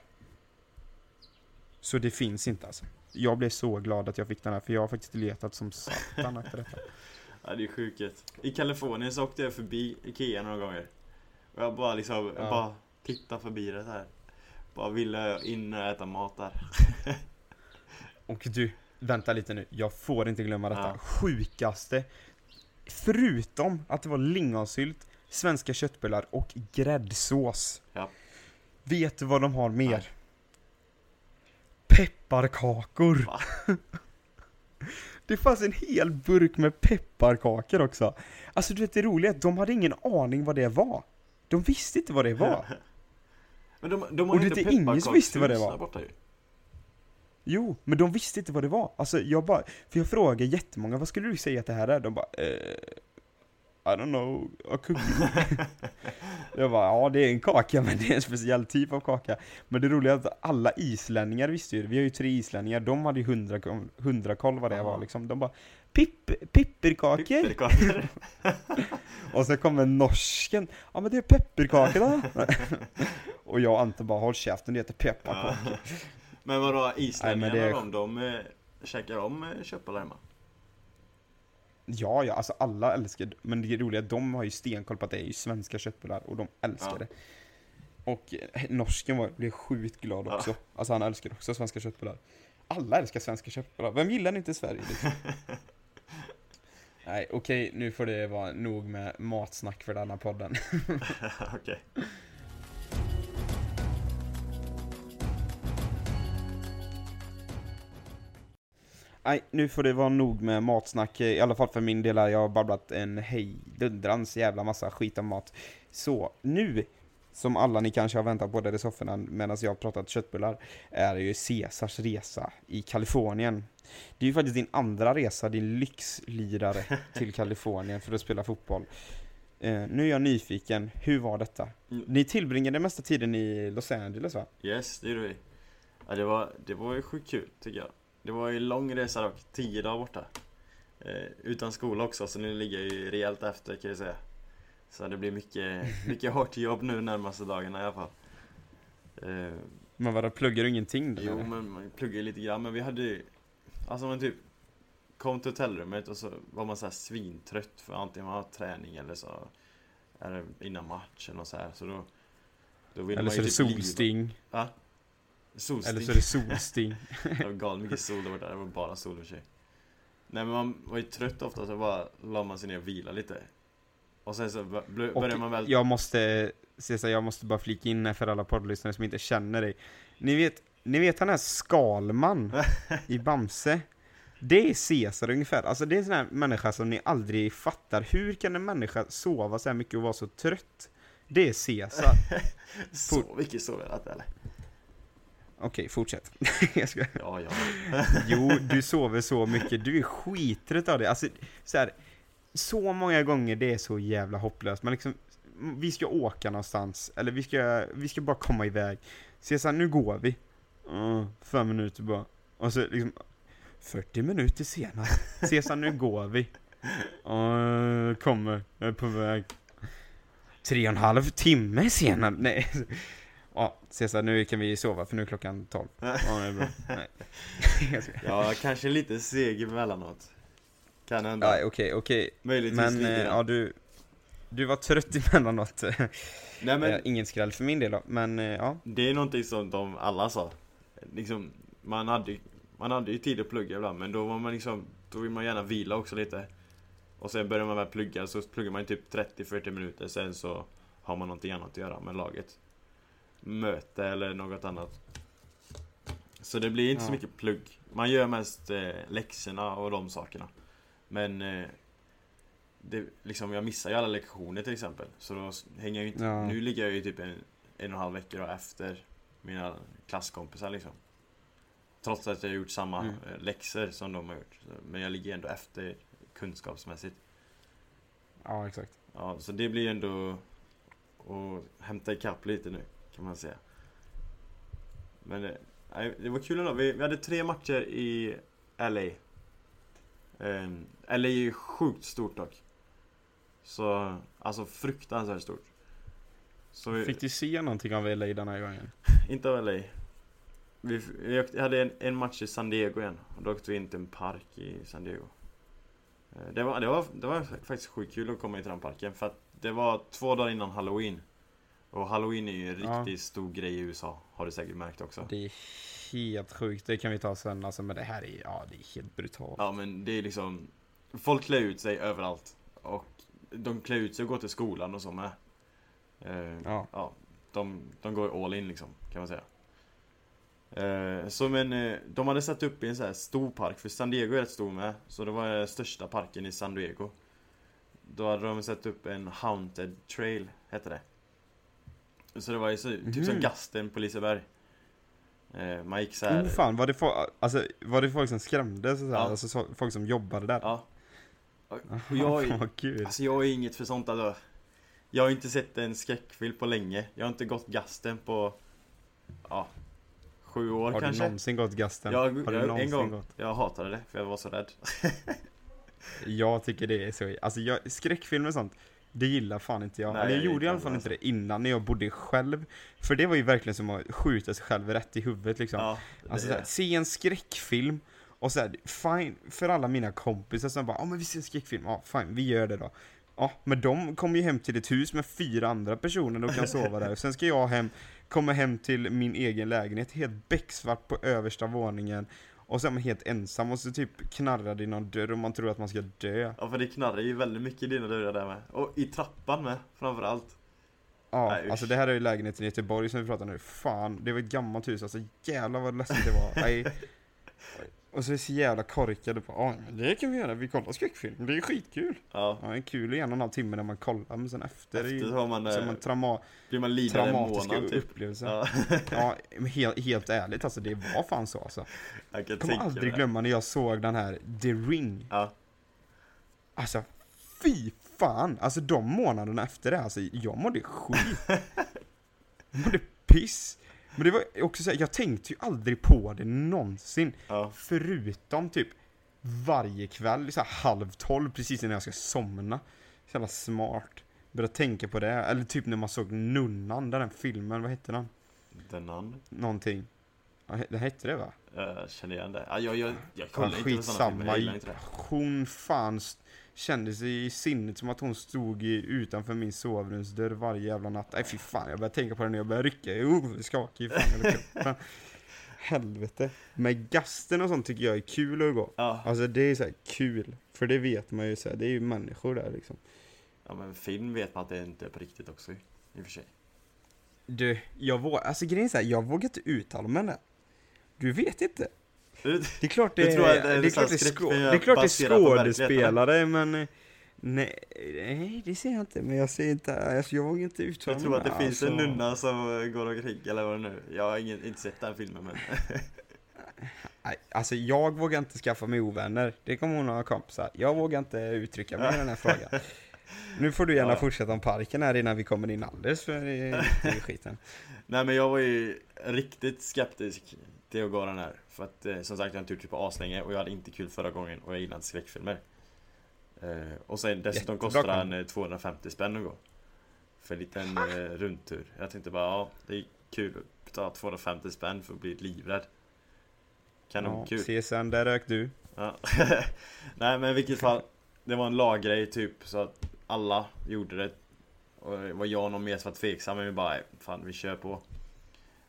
Så det finns inte alltså. Jag blev så glad att jag fick den här, för jag har faktiskt letat som satan efter detta. Ja, det är sjukt. I Kalifornien så åkte jag förbi Ikea några gånger. Och jag bara liksom, jag Ja. bara tittade förbi det här. Bara ville in och äta mat där. Och du, vänta lite nu, jag får inte glömma detta. Ja. Sjukaste, förutom att det var lingonsylt, svenska köttbullar och gräddsås. Ja. Vet du vad de har mer? Nej. Pepparkakor! Va? Det fanns en hel burk med pepparkakor också. Alltså du vet det roliga är att de hade ingen aning vad det var. De visste inte vad det var. Men de, de har Och inte ingen som visste vad det var. där borta ju. Jo, men de visste inte vad det var. Alltså jag bara, för jag frågade jättemånga, vad skulle du säga att det här är? De bara, eh, I don't know, a cookie. jag bara, ja det är en kaka men det är en speciell typ av kaka. Men det roliga är att alla islänningar visste ju, vi har ju tre islänningar, de hade ju hundra, hundra koll vad det Ja. var liksom. De bara, Pipp, pipperkakor! Och så kommer norsken, ja men det är pepparkakor då. och jag och Ante bara, håll käften det heter pepparkakor. Ja. Men vadå, islänningarna det är- de, de eh, käkar de eh, köttbullar hemma? Ja, ja, alltså alla älskar Men det roliga är att de har ju stenkoll på att det är ju svenska köttbullar och de älskar Ja. det. Och eh, norsken var, blev sjukt glad Ja. också. Alltså han älskar också svenska köttbullar. Alla älskar svenska köttbullar. Vem gillar inte Sverige liksom? Nej, okej, nu får det vara nog med matsnack för denna podden. Okej. Nej, nu får det vara nog med matsnack, i alla fall för min del. här. Jag har babblat en hejdundrans jävla massa skit om mat. Så nu, som alla ni kanske har väntat på där i sofforna medan jag har pratat köttbullar, är ju Caesars resa i Kalifornien. Det är ju faktiskt din andra resa, din lyxlirare till Kalifornien för att spela fotboll. Eh, nu är jag nyfiken, hur var detta? Mm. Ni tillbringade mesta tiden i Los Angeles va? Yes, det gjorde vi. Ja, det var, det var ju sjukt kul tycker jag. Det var ju en lång resa dock, tio dagar borta. Eh, utan skola också, så nu ligger jag ju rejält efter kan jag säga. Så det blir mycket, mycket hårt jobb nu närmaste dagarna i alla fall. Eh, Men vadå, pluggar du ingenting jo, eller? men man pluggar ju lite grann, men vi hade ju- Alltså man typ kom till hotellrummet och så var man så här svintrött för antingen man har träning eller så är det innan matchen och så här, så då då vill Eller man så ju typ liva- solsting. Solsting? Eller så är det solsting. Det var galet mycket sol där borta, det var bara sol och sig. Nej men man var ju trött ofta så bara la man sig ner och vila lite. Och sen så börjar man väl... jag måste, Cesar, jag måste bara flika in här för alla poddlyssnare som inte känner dig. Ni vet, ni vet han här Skalman i Bamse? Det är Cesar ungefär, alltså det är en sån här människa som ni aldrig fattar. Hur kan en människa sova så här mycket och vara så trött? Det är Cesar. Så mycket sov jag inte eller? Okej, fortsätt. jag ska... Ja, ja. Jo, du sover så mycket, du är skittrött av det. Alltså, så här, så många gånger det är så jävla hopplöst. Man liksom, vi ska åka någonstans, eller vi ska, vi ska bara komma iväg. Cesar, nu går vi. Uh, fem minuter bara. Och så liksom, 40 minuter senare. Cesar, nu går vi. Uh, kommer, jag är på väg. Tre och en halv timme senare. Nej. Ja, Cesar, nu kan vi sova för nu är klockan 12. Ja, det är bra. Nej. Jag kanske lite seg emellanåt. Kan hända. Ja, okej, okej. Möjligtvis Men, lite eh, ja du, du var trött emellanåt. Nej Men... men ingen skräll för min del då, men eh, ja. det är någonting som de alla sa. Liksom, man hade, man hade ju tid att plugga ibland men då var man liksom, då vill man gärna vila också lite. Och sen börjar man väl plugga så pluggar man typ 30-40 minuter sen så har man någonting annat att göra med laget. Möte eller något annat. Så det blir inte så Ja. mycket plugg. Man gör mest eh, läxorna och de sakerna. Men eh, det, liksom, jag missar ju alla lektioner till exempel. Så då hänger jag ju inte... Ja. Nu ligger jag ju typ en, en och en halv vecka då efter mina klasskompisar liksom. Trots att jag har gjort samma Mm. eh, läxor som de har gjort. Så- Men jag ligger ändå efter kunskapsmässigt. Ja, exakt. Ja, så det blir ändå att hämta ikapp lite nu kan man säga. Men det, nej, det var kul ändå. Vi, vi hade tre matcher i LA. Um, LA är ju sjukt stort dock. Så, alltså fruktansvärt stort. Så Fick du se någonting av LA den här gången? inte av LA. Vi, vi hade en, en match i San Diego igen. Och då åkte vi in till en park i San Diego. Eh, Det var, det, var, det var faktiskt sjukt kul att komma in till den parken. För att det var två dagar innan Halloween. Och Halloween är ju en Ja. riktigt stor grej i USA. Har du säkert märkt också. Det är helt sjukt, det kan vi ta sen alltså, men det här är, ja det är helt brutalt. Ja men det är liksom Folk klär ut sig överallt. Och de klär ut sig och går till skolan och så med. Eh, Ja. ja, de, de går all in liksom, kan man säga. Eh, så men, eh, de hade satt upp i en så här stor park, för San Diego är rätt stor med. Så det var den största parken i San Diego. Då hade de satt upp en Haunted Trail, hette det. Så det var ju så, typ som Mhm. Gasten på Liseberg. Eh, man gick så här. Oh fan, var det, fo- alltså, var det folk som skrämdes och så här? Ja. Alltså så, folk som jobbade där? Ja. Och jag, kul. Alltså jag är inget för sånt alltså. Jag har inte sett en skräckfilm på länge. Jag har inte gått gasten på, ja, sju år Har kanske. du någonsin gått gasten? Jag, har du jag, en någonsin gång, gått? jag hatade det för jag var så rädd. Jag tycker det är så, alltså jag, skräckfilmer och sånt, det gillar fan inte jag. Nej, Eller jag jag gjorde i alla fall inte det innan när jag bodde själv. För det var ju verkligen som att skjuta sig själv rätt i huvudet liksom. Ja, Alltså såhär, se en skräckfilm och såhär, fine, för alla mina kompisar som bara ja men vi ser en skräckfilm, ja fine, vi gör det då. Ja, men de kommer ju hem till ett hus med fyra andra personer och kan sova där. Sen ska jag hem, komma hem till min egen lägenhet, helt becksvart på översta våningen. Och så är man helt ensam och så typ knarrar det i någon dörr och man tror att man ska dö. ja för det knarrar ju väldigt mycket i dina dörrar där med. Och i trappan med, framförallt. Ja, Nej, alltså det här är ju lägenheten i Göteborg som vi pratar nu. Fan, det var ett gammalt hus, alltså jävlar vad läskigt det var. Nej. Och så är det så jävla korkade på, ja men det kan vi göra, vi kollar skräckfilm, det är skitkul. Ja. Ja, det är kul i en och en halv timme när man kollar, men sen efter, är Efter så har man, så eh, man trauma, blir man lidande traumatiska månad typ. upplevelser. Ja, Ja, helt, helt ärligt alltså, det var fan så alltså. jag kan Jag kommer aldrig det. glömma när jag såg den här The Ring. Ja, Alltså, fy fan! Alltså de månaderna efter det, alltså jag mådde skit. Jag mådde piss. Men det var också så här, jag tänkte ju aldrig på det någonsin. ja. Förutom typ varje kväll, så här halv tolv, precis innan jag ska somna. Så jävla smart. Börja tänka på det. Eller typ när man såg Nunnan, den filmen, vad hette den? The Nun. någonting. Ja, Det hette det va? Jag känner igen det. Ja, jag, jag, jag Ja, kollar inte på sådana filmer, jag gillar inte det. Hon fan st- kände sig i sinnet som att hon stod i, utanför min sovrumsdörr varje jävla natt. Nej fy fan, jag började tänka på det när jag började rycka. Oh, skakig fan kroppen. Helvete. Med gasten och sånt tycker jag är kul att gå. Ja. Alltså det är så här kul. För det vet man ju så här, det är ju människor där liksom. ja, men film vet man att det inte är på riktigt också i och för sig. Du, jag vågar, alltså grejen är så här, jag vågar inte uttala mig där. Du vet inte. Det är klart det, det är det är klart det skå, det är, klart det är skådespelare men eh, nej, nej, det ser jag inte. Men jag ser inte, alltså jag vågar inte uttala Jag tror att det mig, finns en alltså. nunna som eh, går omkring, eller vad det nu Jag har ingen, inte sett den filmen men Nej, alltså jag vågar inte skaffa mig ovänner. Det kommer hon ha kompisar. Jag vågar inte uttrycka mig i den här frågan. Nu får du gärna Ja. fortsätta om parken här innan vi kommer in alldeles för i, i skiten. Nej men jag var ju riktigt skeptisk till att gå den här. För att eh, som sagt jag har inte gjort det på aslänge och jag hade inte kul förra gången och jag gillar inte skräckfilmer. Eh, Och sen dessutom Jättebra kostar den eh, 250 spänn att gå För en liten eh, rundtur. Jag tänkte bara ja, det är kul att betala 250 spänn för att bli livrädd. Kanonkul Ja, CSN, där rök du. Ja. Nej men i vilket fall Det var en laggrej typ så att alla gjorde det. Och det var jag och någon mer som var tveksam men vi bara "Nej, fan vi kör på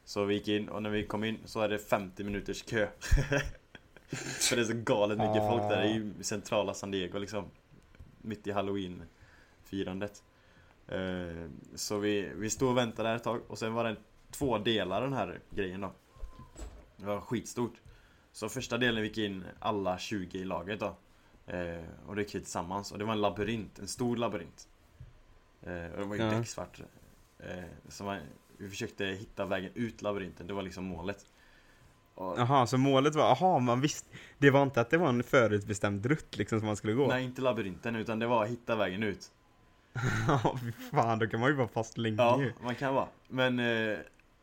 Så vi gick in och när vi kom in så är det 50 minuters kö. För det är så galet mycket folk där, det är ju centrala San Diego liksom. Mitt i halloween firandet Eh, Så vi, vi stod och väntade där ett tag och sen var det två delar den här grejen då. Det var skitstort. Så första delen vi gick in alla 20 i laget då. Eh, Och det gick vi tillsammans och det var en labyrint, en stor labyrint. Eh, Och det var ju Ja. becksvart eh, Så man, vi försökte hitta vägen ut labyrinten, det var liksom målet. Jaha, så målet var, jaha, man visste, det var inte att det var en förutbestämd rutt liksom som man skulle gå? Nej inte labyrinten utan det var att hitta vägen ut. Ja, fan, då kan man ju vara fast länge. Ja, ju. man kan vara. Men eh,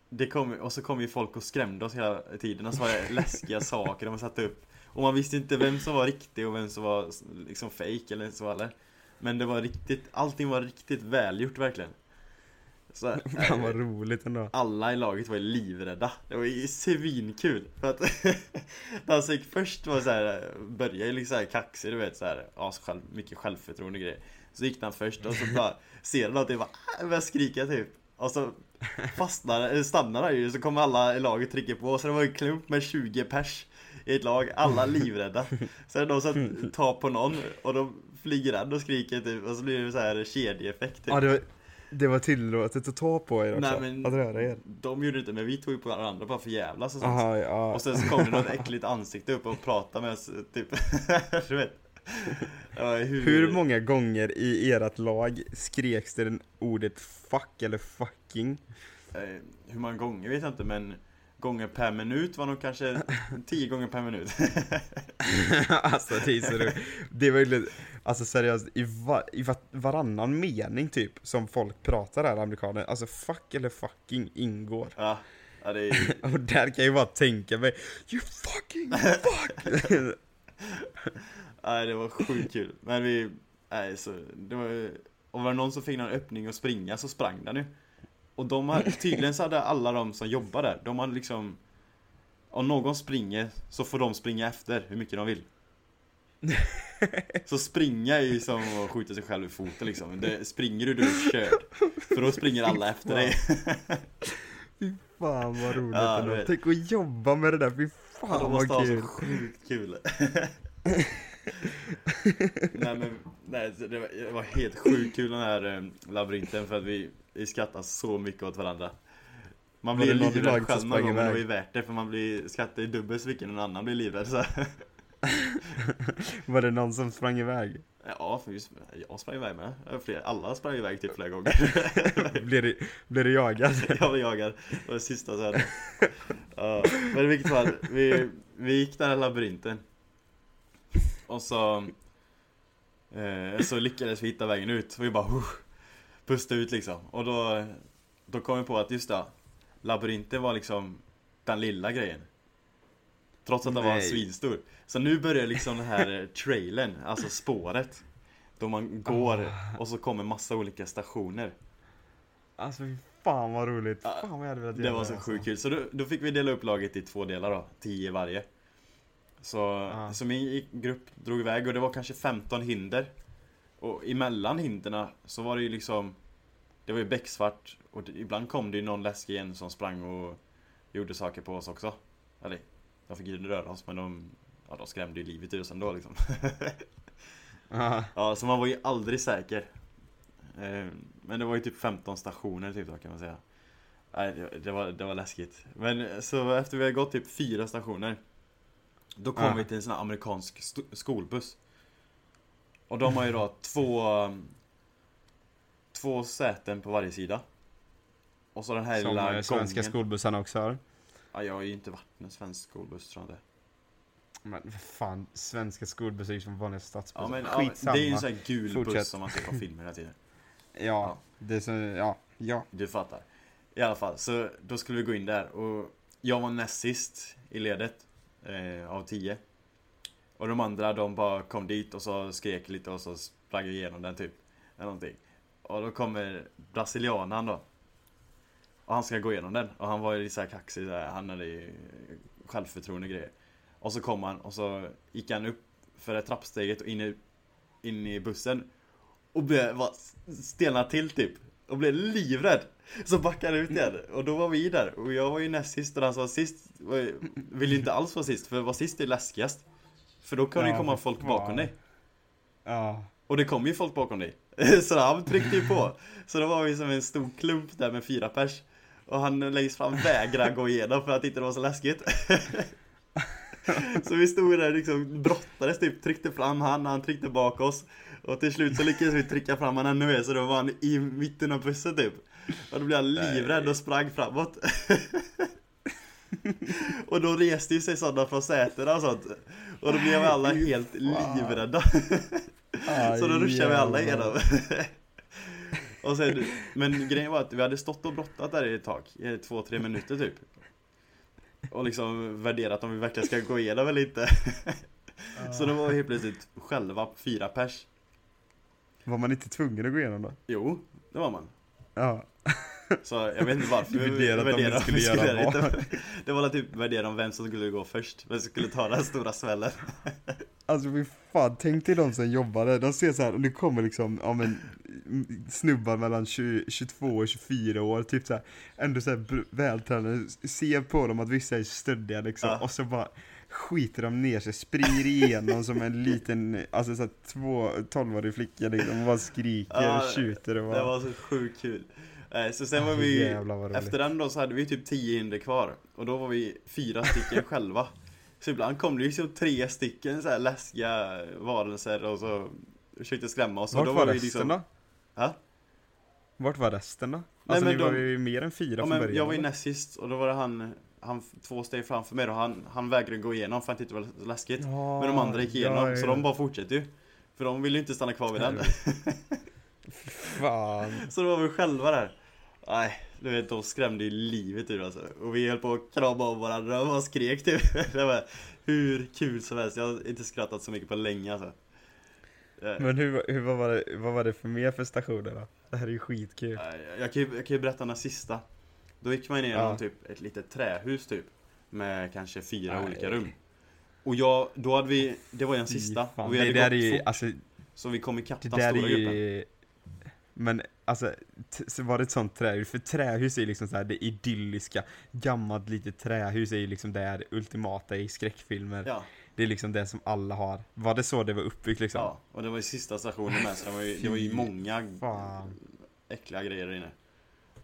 det kom, och så kom ju folk och skrämde oss hela tiden och så var det läskiga saker de satte upp. Och man visste inte vem som var riktig och vem som var liksom fake eller så eller? Men det var riktigt, allting var riktigt välgjort verkligen så, Fan vad roligt ändå. alla i laget var ju livrädda. Det var ju svinkul. För att Han gick först var så här, började ju liksom så här kaxig du vet så här, ja, själv, mycket självförtroende och grejer. Så gick han först och så bara ser han att det bara "Ah", börjar skrika typ. Och så fastnar, stannar han ju så kommer alla i laget trycka på. Så det var en klump med 20 pers i ett lag, alla livrädda. Så är det någon som tar på någon och de flyger den och skriker typ. Och så blir det så här kedjeeffekt typ. Ja, det var, det var tillåtet att ta på er också. Nej men Att röra er. de gjorde inte men vi tog ju på varandra bara för jävlas och sånt Aha, ja. Och sen så kom det något äckligt ansikte upp och pratade med oss typ Du vet var hur, Hur många gånger i ert lag skreks det ordet fuck eller fucking? eh, Hur många gånger vet jag inte men Gånger per minut var nog kanske 10 gånger per minut alltså det är så roligt. Det är verkligen, alltså seriöst, i, va, i va, varannan mening typ som folk pratar här amerikaner, alltså fuck eller fucking ingår. Ja, ja det är Och där kan jag ju bara tänka mig, you fucking fuck! Nej det var sjukt kul Men vi, nej så det var Och var det någon som fick någon öppning att springa så sprang den ju Och de hade, tydligen så hade alla de som jobbar där, de hade liksom Om någon springer så får de springa efter hur mycket de vill. Så springa är ju som att skjuta sig själv i foten liksom. Det, Springer du då är du körd. För då springer alla efter dig. Fan. Vad roligt Ja, ändå. Tänk att jobba med det där, fy Ja, fan de måste vad ha så kul! sjukt kul. Nej men, nej det var, det var helt sjukt kul den här eh, labyrinten för att vi, vi skrattade så mycket åt varandra. Man blir livrädd själv någon gång men det var ju värt det för man blir, skrattar ju dubbelt så mycket när någon annan blir livrädd så. Var det någon som sprang iväg? Ja, för just, jag sprang iväg med, alla sprang iväg typ flera gånger. Blev du, blev du jagad? Jag var jagad, det var det sista sen ja, Men i vilket fall, vi, vi gick den här labyrinten. Och så eh, Så lyckades vi hitta vägen ut. Och vi bara uh, Pusta ut liksom Och då Då kom vi på att just det Labyrinten var liksom Den lilla grejen Trots att den var svinstor Så nu börjar liksom den här trailern, alltså spåret Då man går och så kommer massa olika stationer Alltså fan vad roligt. Fan vad jag hade velat Det göra var så alltså. sjukt kul. Så då, då fick vi dela upp laget i två delar då. Tio varje. Så, Ja. så min i- grupp drog iväg och det var kanske 15 hinder. Och emellan hinderna så var det ju liksom Det var ju becksvart och ibland kom det ju någon läskig en som sprang och gjorde saker på oss också. Eller, de fick ju röra oss men de Ja de skrämde ju livet ur oss ändå liksom. Ja. ja så man var ju aldrig säker. Eh, Men det var ju typ 15 stationer typ då kan man säga. Nej, det, var, det var läskigt. Men så efter vi har gått typ fyra stationer Då kom Ja. vi till en sån här amerikansk skolbuss Och de har ju då två Två säten på varje sida Och så den här Som lilla eh, svenska gången skolbussarna också har. ja, Jag har ju inte varit i en svensk skolbuss tror jag inte Men vad fan, svenska skolbussar är ju som vanliga stadsbussar. Ja men ja, Skitsamma. det är ju en sån här gul Fortsätt. buss som man ser på filmer hela tiden Ja, det är så, ja, ja. Du fattar. I alla fall, så då skulle vi gå in där och jag var näst sist i ledet eh, av tio. Och de andra de bara kom dit och så skrek lite och så sprang igenom den typ. Eller någonting. Och då kommer brasilianaren då. Och han ska gå igenom den. Och han var ju lite såhär kaxig, så här, han hade ju självförtroende och grejer. Och så kom han och så gick han upp för det trappsteget och in i, in i bussen. Och blev stelnade till typ. Och blev livrädd. Så backade ut igen. Och då var vi där. Och jag var ju näst sist och den som var sist var, ju- ville inte alls vara sist. För att vara sist är läskigast. För då kan det ju Ja, komma folk bakom dig. Ja. Och det kom ju folk bakom dig. Så han tryckte ju på. Så då var vi som en stor klump där med fyra pers. Och han längst fram vägrade gå igenom för att inte det var så läskigt. Så vi stod där liksom brottades typ, tryckte fram han, han tryckte bak oss. Och till slut så lyckades vi trycka fram han ännu mer så då var han i mitten av bussen typ. Och då blev han livrädd och sprang framåt. Och då reste ju sig sådana från sätena och sånt. Och då blev alla helt livrädda. Så då ruschade vi alla igenom. Och sen, men grejen var att vi hade stått och brottat där i ett tag, i två, tre minuter typ. Och liksom värderat om vi verkligen ska gå igenom eller inte. Så då var vi helt plötsligt själva fyra pers. Var man inte tvungen att gå igenom då? Jo, det var man. Ja. Så jag vet inte varför vi Värderat om vi värderade skulle vi göra det vad. Det var typ värdera om vem som skulle gå först, vem som skulle ta den stora smällen. Alltså fy fan, tänk dig de som jobbade, de ser så här, och det kommer liksom, ja men snubbar mellan 20, 22 och 24 år, typ så här, ändå så här br- vältränade, ser på dem att vissa är stöddiga liksom, Ja. och så bara skiter de ner sig, springer igenom som en liten, alltså så här, två 12-årig flicka liksom, och bara skriker Ja, och tjuter och bara, Det var så sjukt kul. Eh, Så sen var vi, efter den då så hade vi typ 10 hinder kvar. Och då var vi fyra stycken själva. Så ibland kom det liksom tre stycken så här läskiga varelser och så försökte skrämma oss. och Vart då var vi resten liksom, då? Ja? Vart var resten då? Alltså men ni var de- ju mer än fyra Ja, från men början jag var ju näst sist och då var det han, han två steg framför mig och han, han vägrade gå igenom för att det inte var läskigt. Ja, Men de andra gick igenom, ja, ja, så de bara fortsatte ju. För de ville ju inte stanna kvar vid den. Fan. Så då var vi själva där. Nej, du vet de skrämde ju livet ur alltså. Och vi höll på att krama om varandra och skrek typ. Det var hur kul som helst. Jag har inte skrattat så mycket på länge alltså. Eh, Men hur, hur vad, var det, vad var det för mer för stationer då? Det här är ju skitkul. Jag kan ju, jag kan ju berätta den sista. Då gick man ner Ja. i typ ett litet trähus typ. Med kanske fyra Nej. olika rum. Och jag, då hade vi, det var ju den sista. fan, Och vi det hade där är gått ju, fort, alltså så vi kom ikapp det den där stora är gruppen. ju Men alltså, så var det ett sånt trähus, för trähus är ju liksom så här det idylliska Gammalt litet trähus är ju liksom det ultimata i skräckfilmer Ja, Det är liksom det som alla har Var det så det var uppbyggt liksom? ja, och det var ju sista stationen med så det var ju, det var ju många fan. äckliga grejer där inne.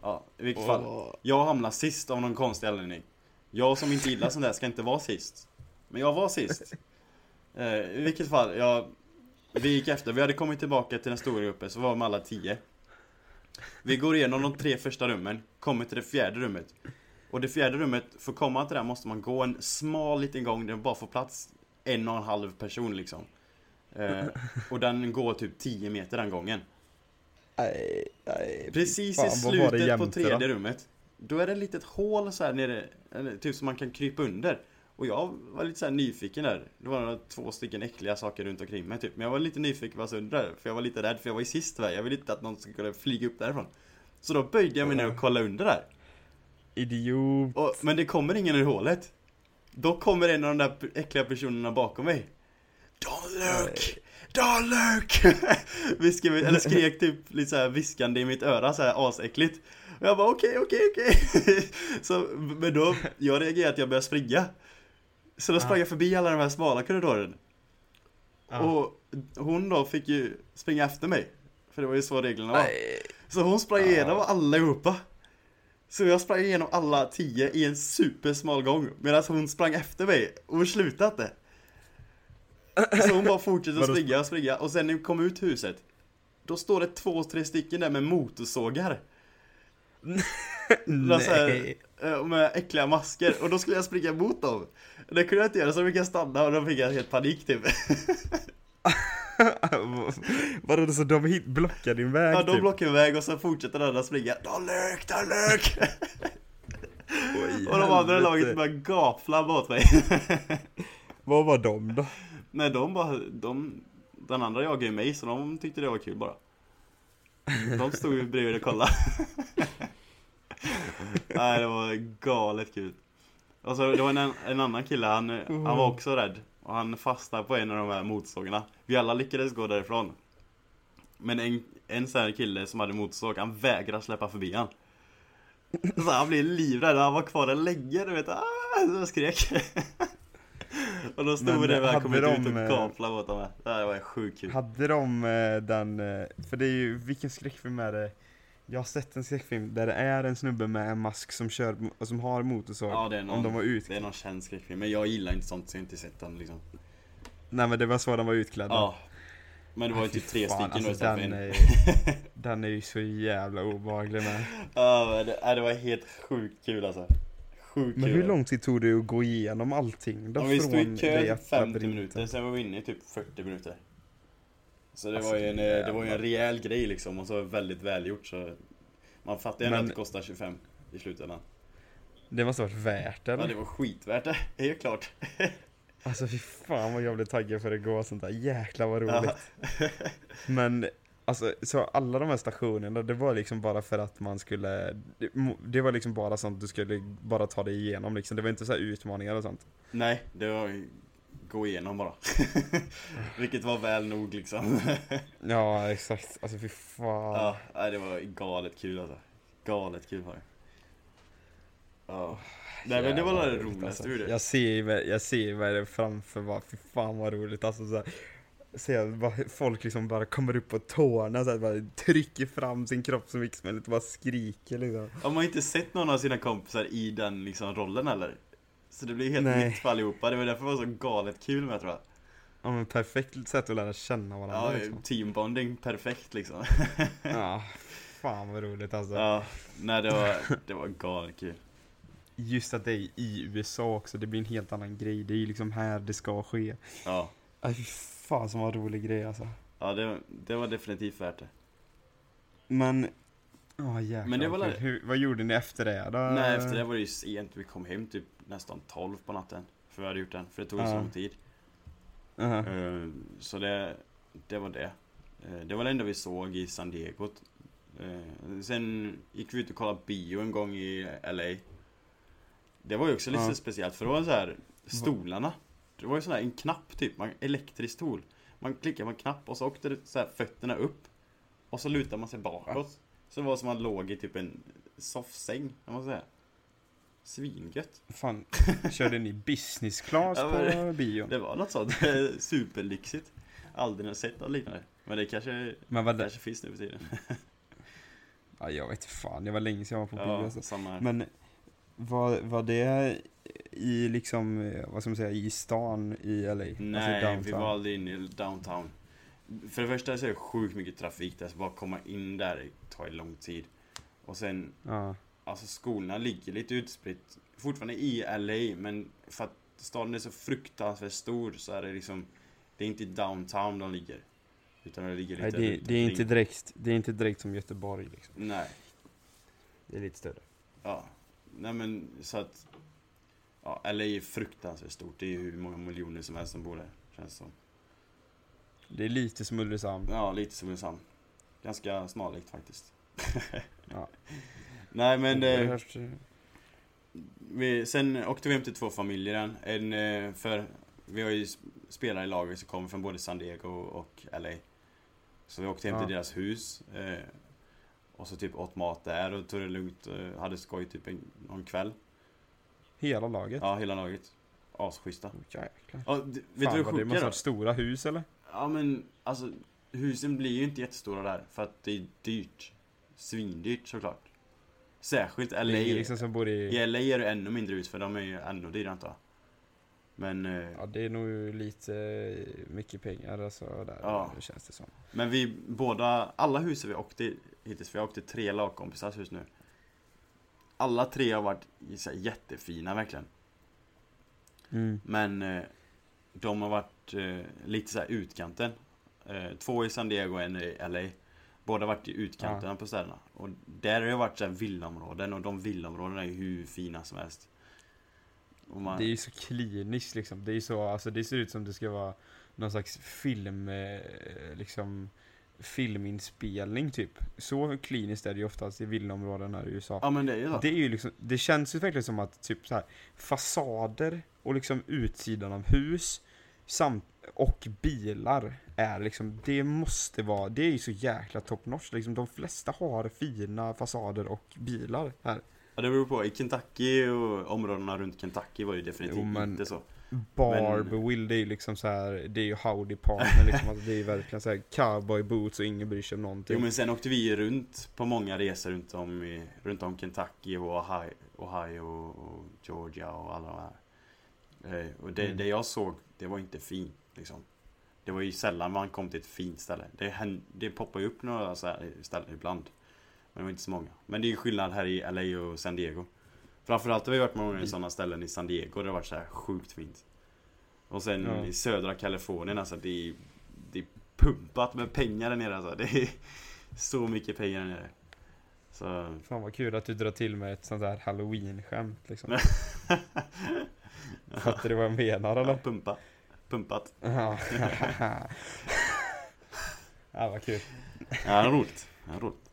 Ja, i vilket Åh. fall. Jag hamnade sist av någon konstig anledning. Jag som inte gillar sånt där ska inte vara sist. Men jag var sist. Eh, I vilket fall, jag, vi gick efter, vi hade kommit tillbaka till den stora gruppen, så var de alla tio. Vi går igenom de tre första rummen, kommer till det fjärde rummet. Och det fjärde rummet, för att komma till det måste man gå en smal liten gång där det bara får plats en och en halv person liksom. Eh, och den går typ 10 meter den gången. Nej, nej, Precis fan, i slutet på jämte tredje då? rummet Då är det ett litet hål så här nere, eller typ som man kan krypa under Och jag var lite så här nyfiken där Det var några, två stycken äckliga saker runt omkring mig typ Men jag var lite nyfiken vad som under där För jag var lite rädd för jag var ju sist där Jag ville inte att någon skulle flyga upp därifrån Så då böjde jag mig ner och kollade under där. Idiot. Och, men det kommer ingen ur hålet. Då kommer en av de där äckliga personerna bakom mig. Don't look! Don't look! Viskade, vi- eller skrek typ lite såhär viskande i mitt öra såhär asäckligt. Och jag bara okej, okej, okej. Så, men då, jag reagerade att jag började springa. Så då sprang jag förbi alla de här smala korridoren. Och hon då fick ju springa efter mig. För det var ju så reglerna var. Så hon sprang igenom allihopa. Så jag sprang igenom alla tio i en supersmal gång medan hon sprang efter mig och slutade inte. Så hon bara fortsatte springa och springa och sen när vi kom ut huset Då står det två, tre stycken där med motorsågar. Nej. eh, Med äckliga masker och då skulle jag springa mot dem. Det kunde jag inte göra så fick jag stanna och då fick jag helt panik typ. Vadå, så de hit- blockar din väg Ja, de typ? blockade iväg och så fortsätter den andra springa. Don't look, don't look! Oj, Och de andra laget bara gapflabba åt mig. Vad var de då? Nej, de bara, de, den andra jagade ju mig så de tyckte det var kul bara. De stod ju bredvid och kollade. Nej, det var galet kul. Och så det var en, en annan kille, han, han var också rädd. Och han fastnade på en av de här motorsågarna. Vi alla lyckades gå därifrån. Men en, en sån här kille som hade motorsåg, han vägrade släppa förbi han. Så han blev livrädd, han var kvar där länge, du vet. Ah, så skrek. Och då stod Men där och de, ut och eh, gapflade åt dem. Det här var sjukt kul. Hade de eh, den, eh, för det är ju, vilken skräckfilm är det? Jag har sett en skräckfilm där det är en snubbe med en mask som kör, och som har motorsåg. Ja, det är någon, om de var ut... det är någon känd skräckfilm, men jag gillar inte sånt så jag har inte sett den liksom. Nej men det var så de var utklädda. Ja. Men det var ju typ tre stycken då alltså, istället den, är, den är ju så jävla obehaglig med. Ja, men det, det var helt sjukt kul alltså. Sjukt Men hur lång tid tog det att gå igenom allting? Då Ja, vi stod i kö det i att 50 labyrinten? minuter, sen var vi inne i typ 40 minuter. Så det Alltså, var ju en, eh, det var ju en rejäl grej liksom och så väldigt välgjort så Man fattar ju ändå Men- att det kostar 25 i slutändan. Det måste varit värt det Ja det var skitvärt det, helt klart. Alltså fy fan vad jag blev taggad för att gå och sånt där, jäklar vad roligt. Ja. Men alltså, så alla de här stationerna, det var liksom bara för att man skulle det, det var liksom bara sånt du skulle bara ta dig igenom liksom, det var inte så utmaningar och sånt. Nej, det var gå igenom bara. Vilket var väl nog liksom. Ja exakt, alltså fy fan. Ja, det var galet kul alltså. Galet kul var det. Ja. Nej men det var det roligaste alltså. ur det. Jag ser mig- jag ser mig det framför bara, fy fan vad roligt alltså så här, Se hur folk liksom bara kommer upp på tårna så här, bara trycker fram sin kropp så mycket som möjligt och bara skriker liksom. Har man inte sett någon av sina kompisar i den liksom rollen eller? Så det blir helt Nej. nytt för allihopa, det var därför det var så galet kul med tror jag. Ja men perfekt sätt att lära känna varandra Ja, liksom. teambonding, perfekt liksom. Ja, fan vad roligt alltså. Ja, nej det var, det var galet kul. Just att det är i USA också, det blir en helt annan grej. Det är ju liksom här det ska ske. Ja, Aj fy fan som var rolig grej alltså. ja det, det var definitivt värt det. Men, ja jäklar Men det var. Hur, Vad gjorde ni efter det då? Nej efter det var det ju sent, vi kom hem typ nästan 12 på natten. För vi hade gjort den, för det tog så Ja. lång tid. Aha. Eh, Så det, det var det. Eh, Det var det enda vi såg i San Diego. Eh, Sen gick vi ut och kollade bio en gång i LA. Det var ju också lite speciellt för det var så här stolarna. Det var ju sån här en knapp typ, man, elektrisk stol. Man klickade på en knapp och så åkte det så här fötterna upp. Och så lutade man sig bakåt. Så det var som att man låg i typ en soffsäng, kan man säga. Svingött. Fan, körde ni business class Ja, på men- bio? Det var något sånt superlyxigt. Aldrig sett något liknande. Men det kanske, Men vad det, kanske finns nu för tiden. ja, jag vet fan, det var länge sedan jag var på bio Ja, alltså. samma här. Men var, var det i liksom, eh, vad ska man säga, i stan i LA? alltså Nej, vi downtown? var aldrig inne i downtown. För det första så är det sjukt mycket trafik där, så bara komma in där tar ju lång tid. Och sen, Ja. alltså skolorna ligger lite utspritt, fortfarande i LA, men för att staden är så fruktansvärt stor så är det liksom, det är inte i downtown de ligger. Utan det ligger Nej, lite det, runt det, är inte direkt, det är inte direkt som Göteborg liksom. Nej, Det är lite större. ja. Nej men så att, ja, LA är fruktansvärt stort. Det är ju hur många miljoner som helst som bor där, känns det som. Det är lite som Ulricehamn. Ja, lite som Ulricehamn. Ganska snarlikt faktiskt. Ja. Nej men eh, vi, sen åkte vi hem till två familjer än. En eh, för vi har ju sp- spelare i laget som kommer från både San Diego och LA. Så vi åkte hem Ja. till deras hus. Eh, och så typ åt mat där och tog det lugnt. Eh, hade skoj typ en, någon kväll. Hela laget? Ja, hela laget. Asschyssta. Oh, jäklar. D- vet Fan du vad det måste då? varit stora hus eller? Ja men alltså husen blir ju inte jättestora där för att det är dyrt. Svindyrt såklart. Särskilt LA. Det är liksom som bor i... I LA är det ännu mindre hus för de är ju ännu dyrare antar jag. Men, eh, Ja det är nog lite mycket pengar alltså där, Ja. det känns det som. men vi båda, alla hus vi åkte i hittills, vi har åkt till tre lagkompisars hus nu. Alla tre har varit så här, jättefina verkligen. Mm. Men eh, de har varit eh, lite så här utkanten. Eh, två i San Diego och en i LA. Båda har varit i utkanterna på städerna. Och där har det varit så här villaområden och de villaområdena är ju hur fina som helst. Man, Det är ju så kliniskt liksom. Det är så, alltså det ser ut som det ska vara någon slags film, eh, liksom filminspelning typ. Så kliniskt är det ju oftast i villaområden här i USA. Ja men det är ju så. Det är ju liksom, det känns ju verkligen som att typ så här fasader och liksom utsidan av hus samt, och bilar är liksom, det måste vara, det är ju så jäkla top notch liksom. De flesta har fina fasader och bilar här. Ja, det beror på. I Kentucky och områdena runt Kentucky var ju definitivt Jo, men- inte så. Barberville, det är ju liksom så här, det är ju Howdy Partner liksom, alltså det är ju verkligen så här cowboy boots och ingen bryr sig om någonting. Jo men sen åkte vi runt på många resor runt om, i, runt om Kentucky och Ohio, Ohio och Georgia och alla de här. Eh, och det, Mm. det jag såg, det var inte fint liksom. Det var ju sällan man kom till ett fint ställe. Det, hän- det poppar ju upp några så här ställen ibland. Men det var inte så många. Men det är ju skillnad här i LA och San Diego. Framförallt har vi varit många i sådana ställen i San Diego där det har varit så här sjukt fint. Och sen Ja. i södra Kalifornien alltså det är, det är pumpat med pengar där nere alltså. Det är så mycket pengar där nere. Så... Fan vad kul att du drar till med ett sånt där halloween-skämt liksom. Fattar du vad jag menar Ja, eller? pumpa. Pumpat. Ja, ja vad kul. Ja, roligt. Ja, roligt.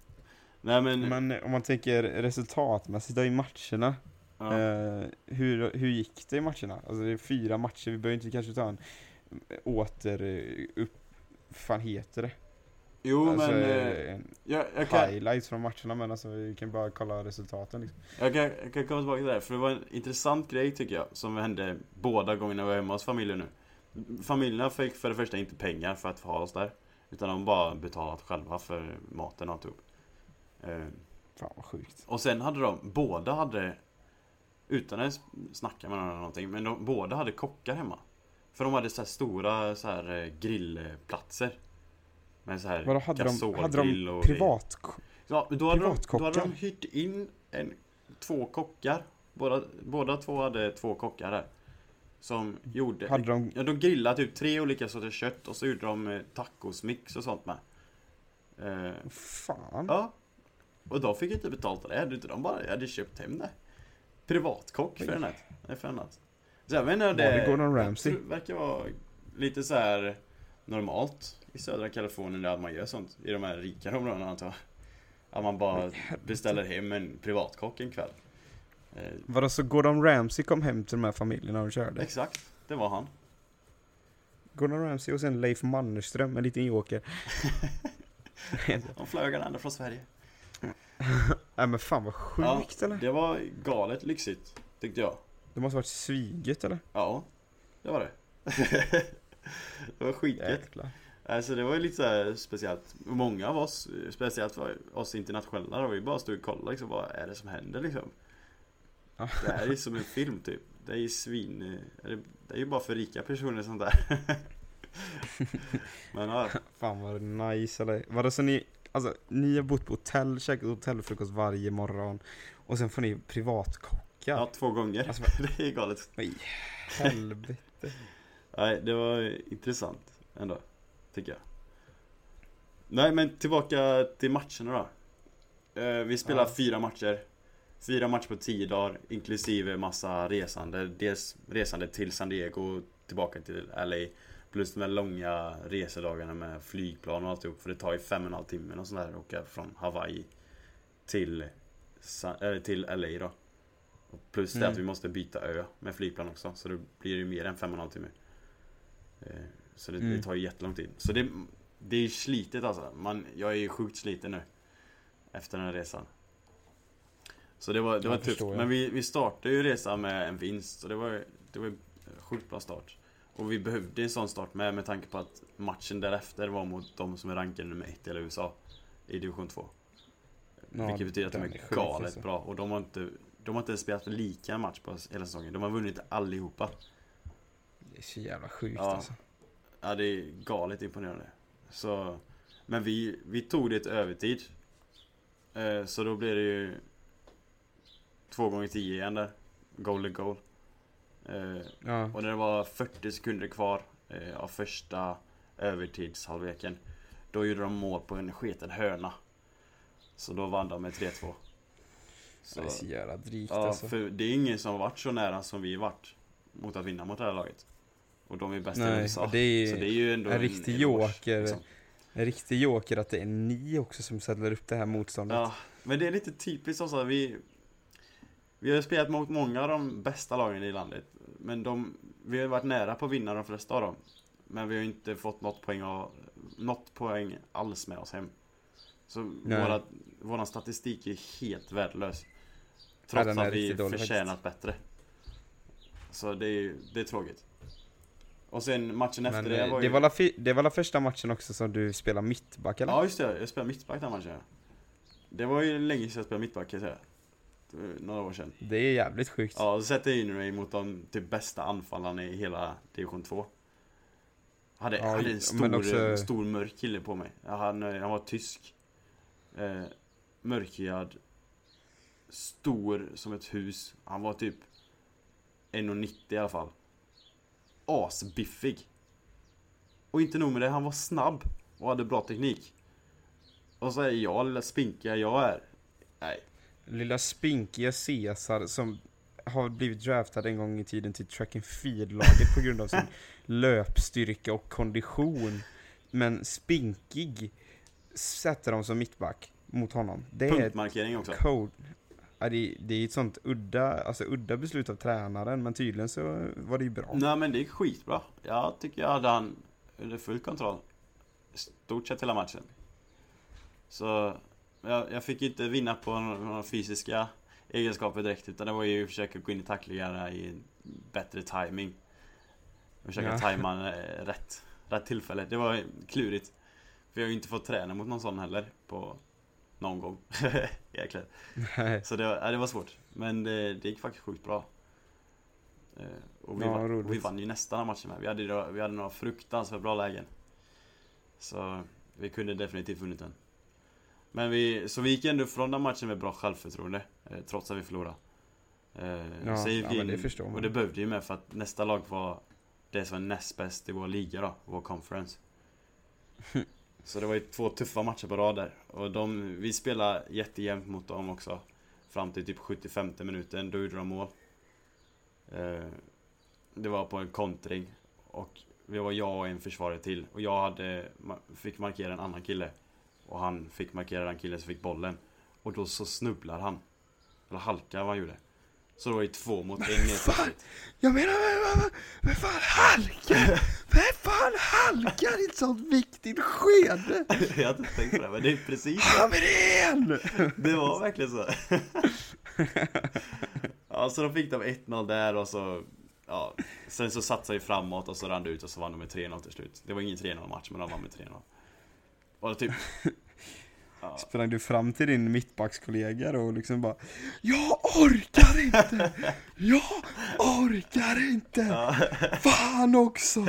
Nej men... Men om man tänker resultatmässigt då i matcherna. ja. Eh, hur, hur gick det i matcherna? Alltså det är fyra matcher, vi behöver inte kanske ta en eh, åter eh, upp, fan heter det? Jo alltså, men... eh, Jag, jag, kan, highlights från matcherna men alltså vi kan bara kolla resultaten liksom. jag, kan, jag kan komma tillbaka till det här, för det var en intressant grej tycker jag Som hände båda gångerna vi var hemma hos familjen nu Familjerna fick för det första inte pengar för att få ha oss där Utan de bara betalat själva för maten och alltihop eh, Fan vad sjukt. Och sen hade de, båda hade Utan att snacka med någon eller någonting Men de, båda hade kockar hemma För de hade så stora så här eh, grillplatser Med så här Vadå, hade de, hade de och privat? Ja, då hade, de, då hade de hyrt in en, två kockar. Båda, båda två hade två kockar där. Som gjorde... Hade de, Ja, de grillade typ tre olika sorters kött och så gjorde de eh, tacosmix och sånt med. Eh, fan? ja. Och de fick inte betalt av det, utan de bara hade köpt hem det. Privatkock för en natt. För en natt. Så jag vet inte, Var det Gordon Ramsay? jag det verkar vara lite så här normalt i södra Kalifornien där man gör sånt. I de här rikare områdena antar jag. Att man bara beställer hem en privatkock en kväll. Eh, Vadå så Gordon Ramsay kom hem till de här familjerna och körde? exakt, det var han. Gordon Ramsay och sen Leif Mannerström, en liten joker. De flög han ända från Sverige. Nej men fan vad sjukt eller? Det var galet lyxigt, tyckte jag. Det måste varit sviget eller? Ja, det var det. det var skitgött. Jäklar. Alltså det var ju lite så speciellt. Många av oss, speciellt för oss internationella, då, vi bara stod och kollade liksom, vad är det som händer liksom? Ja. Det här är ju som en film typ. Det är ju svin... Det är ju bara för rika personer sånt där. Men ja, Fan vad nice eller? Vadå så ni, alltså ni har bott på hotell, käkat hotellfrukost varje morgon och sen får ni privatkockar? ja två gånger. Alltså, Det är galet. Helvete. Nej, det var intressant ändå. Tycker jag. Nej, men tillbaka till matcherna då. Eh, Vi spelar Ja. fyra matcher. Fyra matcher på tio dagar, inklusive massa resande. Dels resande till San Diego, tillbaka till LA. Plus de här långa resedagarna med flygplan och alltihop. För det tar ju fem och en halv timme och sånt där att åka från Hawaii till, eller till LA då. Och plus det Mm. att vi måste byta ö med flygplan också. Så det blir ju mer än fem och en halv timme. Eh, Så det, det Mm. tar ju jättelång tid. Så det, det är slitet alltså. Man, jag är ju sjukt sliten nu. Efter den här resan. Så det var, det var det tufft. jag. Men vi, vi startade ju resan med en vinst. Så det var, det var en sjukt bra start. Och vi behövde en sån start med, med tanke på att matchen därefter var mot de som är rankade nummer ett i hela USA. I division 2. Ja, Vilket betyder att de är är galet alltså. bra. Och de har inte, de har inte spelat lika match på hela säsongen. De har vunnit allihopa. Det är så jävla sjukt Ja. alltså. Ja, det är galet imponerande. Så, men vi, vi tog det till övertid. Eh, så då blir det ju två gånger tio igen där. Goal är goal. Eh, Ja. och när det var 40 sekunder kvar eh, av första övertidshalvleken. Då gjorde de mål på en sketen hörna. Så då vann de med 3-2. Så, Det är så jävla drygt ja, alltså. för det är ingen som varit så nära som vi varit. Mot att vinna mot det här laget. Och de är bäst i USA. det är så det är ju ändå en riktig eloge, joker. liksom. En riktig joker att det är ni också som ställer upp det här motståndet. Ja, men det är lite typiskt också. Vi, vi har spelat mot många av de bästa lagen i landet. Men de, vi har varit nära på att vinna de flesta av dem. Men vi har inte fått något poäng, av, något poäng alls med oss hem. Så våra, våran statistik är helt värdelös. Ja, Trots är att vi förtjänat bättre. Så det är, det är tråkigt. Och sen matchen efter Men det eh, var det ju... var, la det var la första matchen också som du spelar mittback eller? Ja just det, jag spelade mittback den matchen. Det var ju länge sedan jag spelade mittback kan jag säga. Det Några år sedan. Det är jävligt sjukt. Ja, så sätter jag in mig mot de typ bästa anfallarna i hela division 2. Hade, Ja, hade en stor, också- stor mörk kille på mig. Han, han var tysk. Eh, mörkhyad. Stor som ett hus. Han var typ 1,90 i alla fall. Asbiffig. Och inte nog med det, han var snabb och hade bra teknik. Och så är jag, lilla spinkiga jag är. Nej, Lilla spinkiga Caesar som har blivit draftad en gång i tiden till track and field-laget på grund av sin löpstyrka och kondition. Men spinkig sätter de som mittback mot honom. Det är punktmarkering också. code. Ja, det, det är ett sånt udda, alltså udda beslut av tränaren, men tydligen så var det ju bra. Nej men det är skitbra. Jag tycker jag hade han under full kontroll. Stort sett hela matchen. Så jag, jag fick inte vinna på några fysiska egenskaper direkt utan det var ju att försöka gå in i tacklingarna i bättre timing. Försöka Ja. tajma eh, rätt, rätt tillfälle. Det var klurigt. För jag har ju inte fått träna mot någon sån heller på någon gång. Egentligen. Nej. Så det var, ja, det var svårt. Men det, det gick faktiskt sjukt bra. Eh, Och vi, Ja, vann, och vi vann ju nästan den matchen med. Vi hade, vi hade några fruktansvärt bra lägen. Så vi kunde definitivt vunnit den. Men vi, så vi gick ändå från den matchen med bra självförtroende. eh, Trots att vi förlorade. Eh, Ja, så gick ja, det in- man. Och det behövde ju med för att nästa lag var det som var näst bäst i vår liga då, vår conference. Så det var ju två tuffa matcher på rad där. Och de, vi spelade jättejämnt mot dem också. Fram till typ 75 minuten, då gjorde de mål. Eh, det var på en kontring. Och det var jag och en försvarare till. Och jag hade, fick markera en annan kille. Och han fick markera den killen som fick bollen. Och då så snubblar han. Eller halkar vad han gjorde. Så det var ju två mot en ner plötsligt. Jag menar, vem, vem, vem fan halkar? Vem fan halkar i ett sånt viktigt skede? Jag hade inte tänkt på det, men det är precis så. Hamrén! Det var verkligen så. Ja, så då fick de 1-0 där och så Ja, sen så satsade vi framåt och så rann det ut och så vann de med 3-0 till slut. Det var ingen 3-0 match men de vann med 3-0. Och typ ja, Sprang du fram till din mittbackskollega och liksom bara Jag orkar inte! Jag orkar inte! ja, Fan också!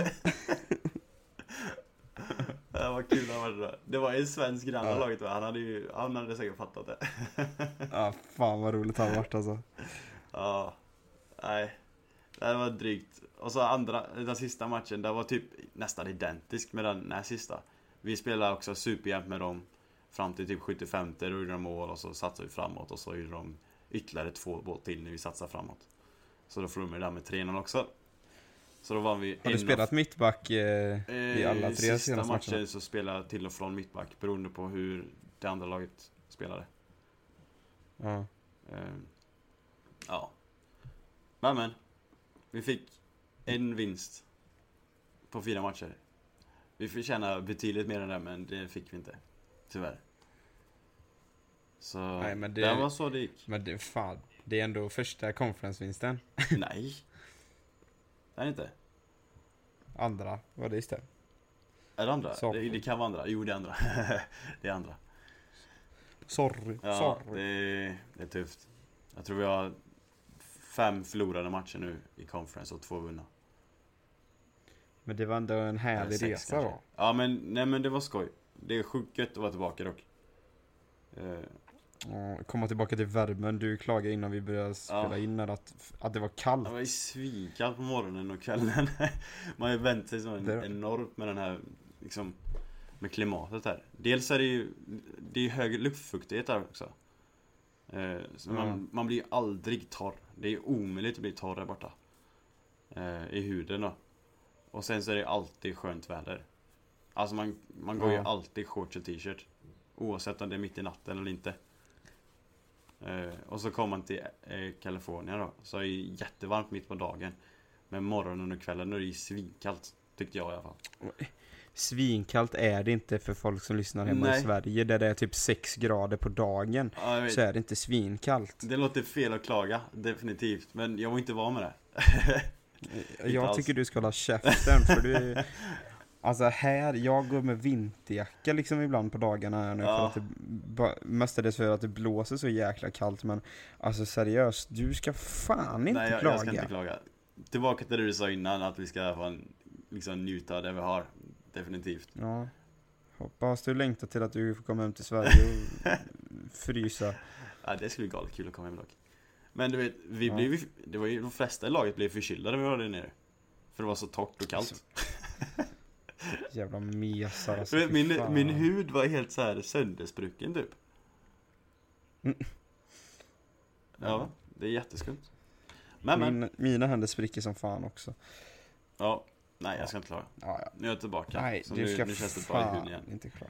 det var kul att vara där. Det var en svensk granne Ja. laget va? Han hade ju, han hade säkert fattat det. Ja, fan vad roligt han varit alltså. Ja, nej. Det var drygt. Och så andra, den sista matchen, det var typ nästan identisk med den näst sista. Vi spelade också superjämnt med dem fram till typ 75 då gjorde de mål och så satsade vi framåt och så gjorde de ytterligare två mål till när vi satsade framåt. Så då förlorade vi där med 3-0 också. Så då vann vi Har du spelat mittback eh, i alla tre Sista senaste matchen matcherna? så spelade jag till och från mittback beroende på hur det andra laget spelade. Ja. Eh, ja. Men men. Vi fick en vinst på fyra matcher. Vi förtjänar betydligt mer än det, men det fick vi inte. Tyvärr. Så Nej, men det- det var så det gick. Men det, fan, det är ändå första konferensvinsten. Nej. Det är inte. Andra var det istället. Är det andra? Det, det kan vara andra. Jo, det är andra. det är andra. Sorry, Ja, sorry. det är, det är tufft. Jag tror vi har fem förlorade matcher nu i conference och två vunna. Men det var ändå en härlig sex resa kanske. då. Ja men, nej men det var skoj. Det är sjukt gött att vara tillbaka dock. Eh, komma tillbaka till värmen. Du klagade innan vi började spela Ja. in här att, att det var kallt. det var ju svinkallt på morgonen och kvällen. Man har ju vänt sig så Det- enormt med den här, liksom, med klimatet här. Dels är det ju, det är hög luftfuktighet där också. Eh, så man, Mm. man blir ju aldrig torr. Det är omöjligt att bli torr där borta. Eh, I huden då. Och sen så är det alltid skönt väder. Alltså man, man går ju Ja. alltid shorts och t-shirt. Oavsett om det är mitt i natten eller inte. Eh, och så kommer man till eh, Kalifornien då. Så är det ju jättevarmt mitt på dagen. Men morgonen och kvällen är det ju svinkallt. Tyckte jag i alla fall. Svinkallt är det inte för folk som lyssnar hemma Nej. i Sverige där det är typ 6 grader på dagen. Ja. Så är det inte svinkallt. Det låter fel att klaga, definitivt. Men jag var inte van med det. Jag tycker du ska hålla käften för du Alltså här, jag går med vinterjacka liksom ibland på dagarna här nu för Ja. att det Mestadels för att det blåser så jäkla kallt men Alltså seriöst, du ska fan inte Nej, jag, klaga jag ska inte klaga. Tillbaka till det du sa innan, att vi ska fan, liksom njuta av det vi har. Definitivt. Ja Hoppas du längtar till att du får komma hem till Sverige och frysa Ja, det skulle bli galet kul att komma hem dock. Men du vet, vi Ja. blev det var ju, de flesta i laget blev förkylda när vi var där nere. För det var så torrt och kallt. Jävla mesar alltså, vet, min, fan. min hud var helt så här söndersprucken typ. Mm. Ja, det är jätteskumt. Men men, Min, Mina händer spricker som fan också ja. Nej jag ska inte klaga. ja, ja. Nu är jag tillbaka. Nej, så du nu, ska nu känns det bra i huden igen. inte klar.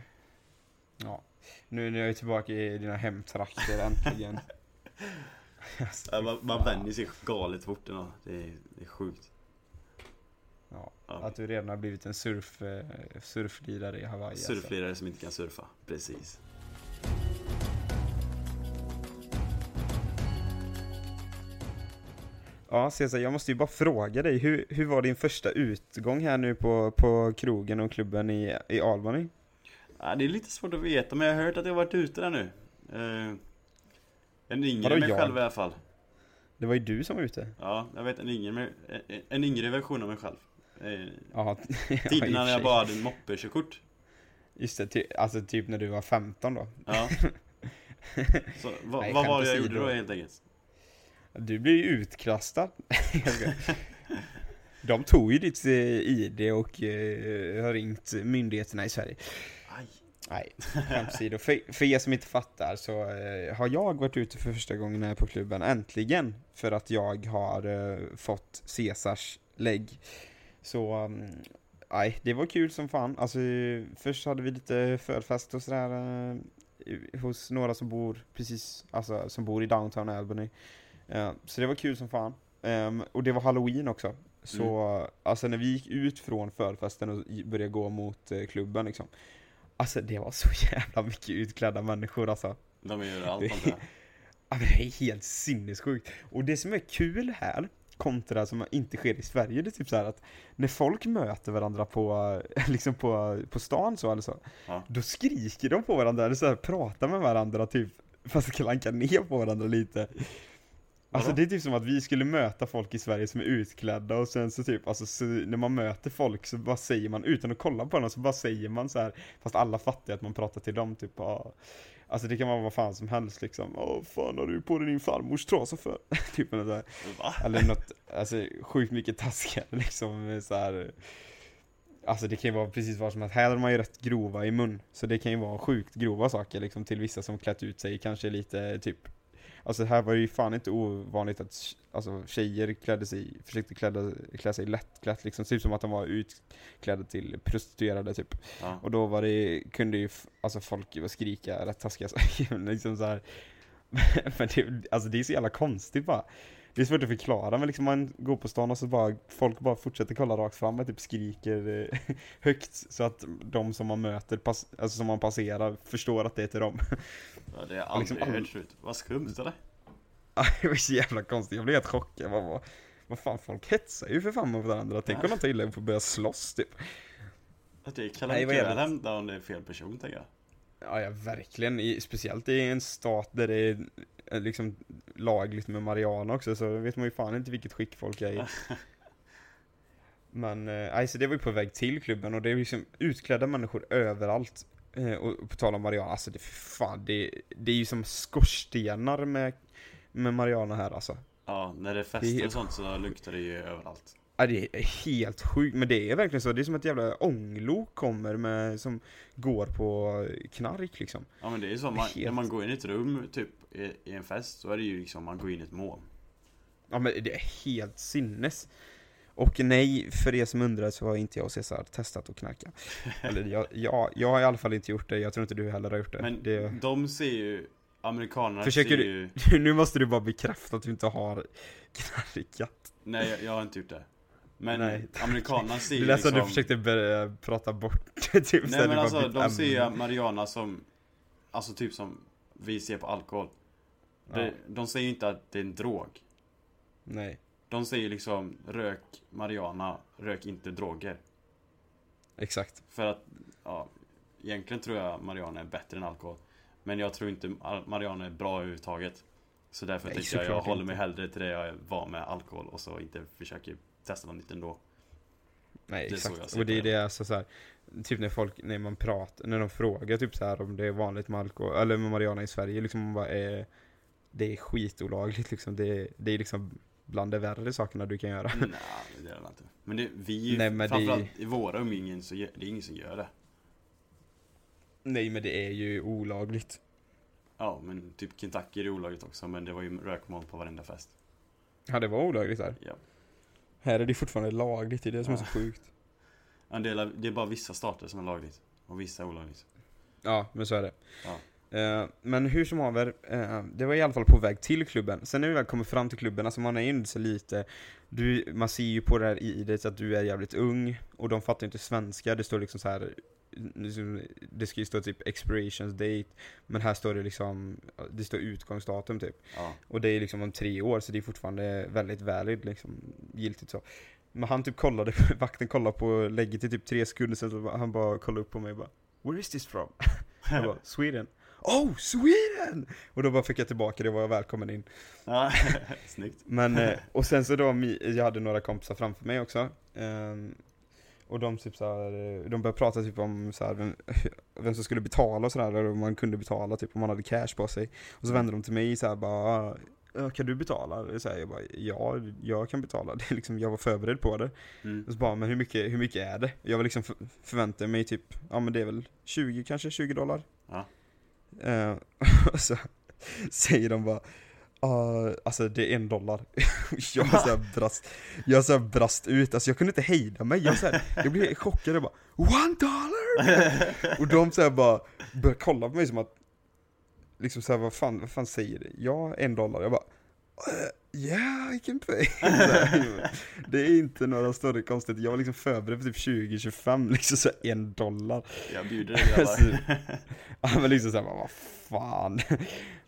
Ja. Nu jag är tillbaka i dina hemtrakter äntligen. Alltså, man, man vänjer sig galet fort ändå. Det är, det är sjukt. Ja, att du redan har blivit en surf, eh, surflirare i Hawaii. Alltså. Surflirare som inte kan surfa. Precis. Ja, Cesar, jag måste ju bara fråga dig. Hur, hur var din första utgång här nu på, på krogen och klubben i, i Albany? Ja, det är lite svårt att veta men jag har hört att jag har varit ute där nu. Eh, en yngre Vadå mig jag? själv i alla fall. Det var ju du som var ute. Ja, jag vet en yngre, en yngre version av mig själv. Eh, Ja, tiden när jag bara hade moppekörkort. Just det, ty, alltså typ när du var 15 då. Ja. Så vad, Nej, vad var det jag gjorde då helt enkelt? Du blev ju utkastad. Skojar. De tog ju ditt eh, ID och eh, har ringt myndigheterna i Sverige. Aj. Nej, skämt åsido. För, för er som inte fattar så eh, har jag varit ute för första gången här på klubben, äntligen. För att jag har eh, fått Caesars lägg. Så, mm, nej, det var kul som fan. Alltså, först hade vi lite förfest och sådär eh, hos några som bor precis, alltså som bor i downtown Albany. Eh, så det var kul som fan. Ehm, och det var halloween också. Så alltså när vi gick ut från förfesten och började gå mot eh, klubben liksom. Alltså det var så jävla mycket utklädda människor alltså. De gör allt antar jag. Ja, det är helt sinnessjukt. Och det som är kul här, kontra som inte sker i Sverige, det är typ så att när folk möter varandra på, liksom på, på stan så eller så, Ja. då skriker de på varandra, eller så här, pratar med varandra typ, fast klankar ner på varandra lite. Alltså det är typ som att vi skulle möta folk i Sverige som är utklädda och sen så typ, alltså så, när man möter folk så bara säger man, utan att kolla på dem, så bara säger man så här, fast alla fattar att man pratar till dem typ, ja. Alltså det kan vara vad fan som helst liksom, åh fan har du på dig din farmors trasa för? typ eller så här. Va? Eller något, alltså sjukt mycket taskigare liksom så här. Alltså det kan ju vara precis vad som helst, här är man ju rätt grova i mun Så det kan ju vara sjukt grova saker liksom till vissa som klätt ut sig kanske lite typ Alltså här var det ju fan inte ovanligt att alltså, tjejer klädde sig, försökte kläda, klä sig lättklätt liksom, typ som att de var utklädda till prostituerade typ Ja. och då var det, kunde ju alltså folk ju skrika rätt taskiga saker, liksom så här. men det, alltså det är så jävla konstigt bara. Det är svårt att förklara men liksom man går på stan och så bara folk bara fortsätter kolla rakt fram och typ skriker eh, högt så att de som man möter, pass, alltså som man passerar, förstår att det är till dem. Ja, det har jag Liksom aldrig all- hört förut. Vad skumt eller? det var så jävla konstigt, jag blev helt chockad. Bara, vad, vad fan, folk hetsar ju för fan mot varandra. Tänk om de tar illa upp och börjar slåss typ. Att det kan Nej, vad hända om det är fel person tänker jag. Ja, ja verkligen. I, speciellt i en stat där det är liksom lagligt med Mariana också, så vet man ju fan inte vilket skick folk är i. Men, eh, så det var ju på väg till klubben och det är liksom utklädda människor överallt. Eh, och, på tal om Mariana, alltså det, fan, det, det är ju som skorstenar med, med Mariana här alltså. Ja, när det är fester och sånt så luktar det ju överallt. Ja, det är helt sjukt, men det är verkligen så. Det är som ett jävla ånglok kommer med, som går på knark liksom. Ja men det är så, man, Helt- när man går in i ett rum typ i, i en fest så är det ju liksom, man går in i ett moln. Ja men det är helt sinnes. Och nej, för er som undrar så har inte jag och Cesar testat att knarka. Eller jag, jag, jag har i alla fall inte gjort det, jag tror inte du heller har gjort det. Men det de ser ju, amerikanerna Försöker ser du- ju, nu måste du bara bekräfta att du inte har knarkat. nej jag, jag har inte gjort det. Men Nej. amerikanerna ser Det ju lät som liksom, du försökte börja prata bort det, typ nej men bara alltså de ser ju. Mariana som, alltså typ som vi ser på alkohol. Ja. Det, de säger ju inte att det är en drog. Nej, De säger liksom rök Mariana, rök inte droger. exakt. För att, ja, egentligen tror jag Mariana är bättre än alkohol. Men jag tror inte Mariana är bra överhuvudtaget. Så därför Nej, tänkte jag, jag håller mig hellre till det jag var med alkohol och så inte försöker testa något nytt ändå. Nej, Det exakt. Och det är det. det alltså så här, typ när folk, när man pratar, när de frågar typ så här om det är vanligt med alkohol, eller med Mariana i Sverige, liksom man bara är, det är skitolagligt liksom, det, är- det är liksom bland de värre sakerna du kan göra. Nej, det är det inte. Men det, vi, Nej, men det- framförallt i våra umgängen så det är ingen som gör det. Nej men det är ju olagligt. Ja, men typ Kentucky är det olagligt också, men det var ju rökmoln på varenda fest. Ja det var olagligt där. Ja. Här är det fortfarande lagligt, det är det som är så Ja. sjukt. En del av, det är bara vissa stater som är lagligt. Och vissa är olagligt. Ja, men så är det. Ja. Eh, men hur som haver, eh, det var i alla fall på väg till klubben. Sen när vi väl kommer fram till klubben, alltså man är ju inte så lite, du, man ser ju på det här i det att du är jävligt ung, och de fattar inte svenska, det står liksom så här det ska ju stå typ expirations date, men här står det liksom, det står utgångsdatum typ. Ja. Och det är liksom om tre år, så det är fortfarande väldigt valid liksom, giltigt så. Men han typ kollade, vakten kollade på lägget i typ tre sekunder, sen han bara kollade upp på mig och bara Where is this from? Jag bara, Sweden. Oh, Sweden! Och då bara fick jag tillbaka det, var jag välkommen in. ja. Snyggt. Men, eh, och sen så då, jag hade några kompisar framför mig också. Och de typ så här, eh, de började prata typ om så här, vem, vem som skulle betala och sådär, och om man kunde betala typ om man hade cash på sig. Och så vände de till mig så här bara, "Ja, kan du betala? Så här, jag bara, ja, jag kan betala. Det är liksom, jag var förberedd på det. Mm. Och så bara, men hur mycket, hur mycket är det? Jag var liksom för, förväntade mig typ, ja men det är väl 20 kanske, 20 dollar. Ja. Eh, och så säger de bara, "Ah, alltså det är en dollar. jag så brast, jag så brast ut, alltså jag kunde inte hejda mig. Jag, så här, jag blev chockad och bara, one dollar! och de så bara började kolla på mig som att, liksom så här, vad fan, vad fan säger det? Ja, en dollar. Jag bara, "Eh, yeah I can pay. Här, det är inte några större konstigheter. Jag var liksom förberedd på typ 20-25, liksom så här, en dollar. Jag bjuder dig grabbar. Ja men liksom såhär, vad fan.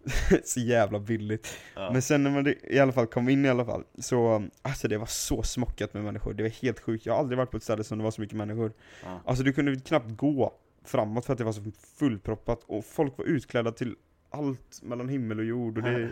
så jävla billigt. Ja. Men sen när man i alla fall kom in i alla fall, så, alltså det var så smockat med människor. Det var helt sjukt. Jag har aldrig varit på ett ställe som det var så mycket människor. Ja. Alltså du kunde knappt gå framåt för att det var så fullproppat. Och folk var utklädda till allt mellan himmel och jord. Och det,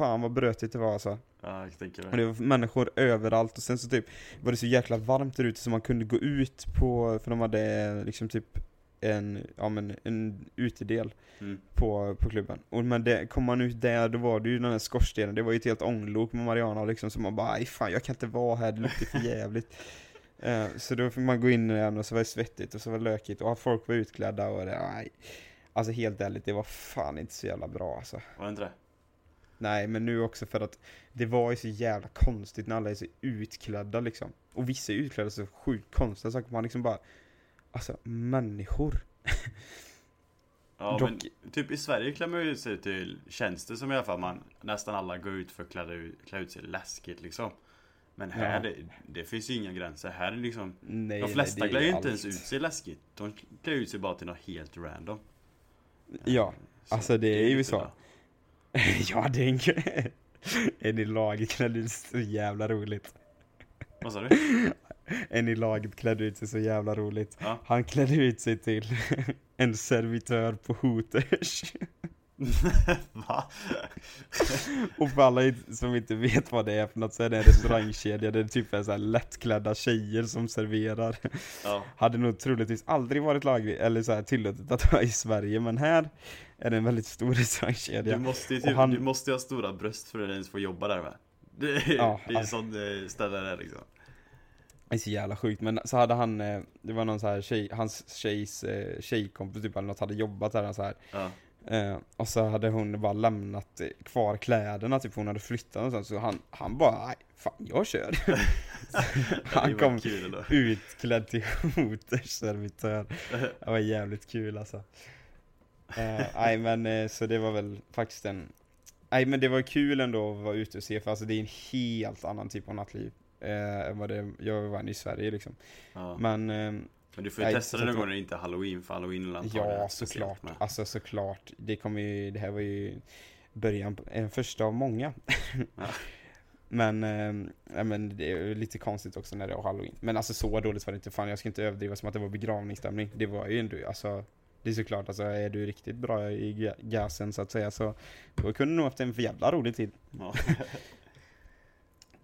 fan vad brötigt det var alltså. ja, jag tänker Och det. det var människor överallt och sen så typ var det så jäkla varmt där ute så man kunde gå ut på, för de hade liksom typ en, ja men en utedel Mm. på, på klubben. Och men det, kom man ut där, då var det ju den här skorstenen, det var ju ett helt ånglok med Mariana liksom, så man bara aj fan jag kan inte vara här, det luktar för jävligt. Eh, så då fick man gå in igen och så var det svettigt och så var det lökigt och folk var utklädda och det, aj. Alltså helt ärligt, det var fan inte så jävla bra alltså. Var det inte det? Nej, men nu också för att det var ju så jävla konstigt när alla är så utklädda liksom. Och vissa är utklädda så sjukt konstiga saker. Man liksom bara, alltså människor. Ja, Dock- men typ i Sverige klär man ju ut sig till tjänster som i alla fall man nästan alla går ut för att klä, ut- klä ut sig läskigt liksom. Men här, Ja. det, det finns ju inga gränser. Här är liksom Nej, De nej, flesta det är klär ju inte ens allt. ut sig läskigt. De klär ut sig bara till något helt random. Ja, Så alltså det är ju så. ja, det är en. En i laget klädde ut sig så jävla roligt. Vad sa du? En i laget klädde ut sig så jävla roligt. Ja. Han klädde ut sig till en servitör på Hooters. Va? Och för alla som inte vet vad det är för något så är det en restaurangkedja där det typ är så här lättklädda tjejer som serverar. Ja. Hade nog troligtvis aldrig varit lagligt eller så här tillåtet att ha i Sverige men här är det en väldigt stor restaurangkedja. Du måste ju typ, han- du måste ha stora bröst för att ens få jobba där med. Det är, Ja, det är ja. sånt eh, ställe där liksom. Det är så jävla sjukt, men så hade han, eh, det var någon så här tjej, hans tjejs eh, tjejkompis typ eller något hade jobbat där så här. Ja. Eh, och så hade hon bara lämnat eh, kvar kläderna, typ hon hade flyttat sånt, så han, han bara, nej, fan jag kör. han kom utklädd till Hooters servitör. Det var jävligt kul alltså. Eh, Nej men eh, så det var väl faktiskt en Nej men det var kul ändå att vara ute och se för alltså det är en helt annan typ av nattliv eh, än vad det jag var van i Sverige liksom. Ja. Men, Men eh, du får ju nej, testa det någon gång när det inte är halloween, för halloween antagligen ja såklart, med. alltså såklart. Det kommer ju, det här var ju början, på, en första av många. Ja. Men, eh, men det är lite konstigt också när det är halloween. Men alltså så dåligt var det inte, fan jag ska inte överdriva som att det var begravningsstämning. Det var ju ändå, alltså det är såklart, alltså är du riktigt bra i ga- gasen så att säga så då kunde du nog haft en för jävla rolig tid. Ja.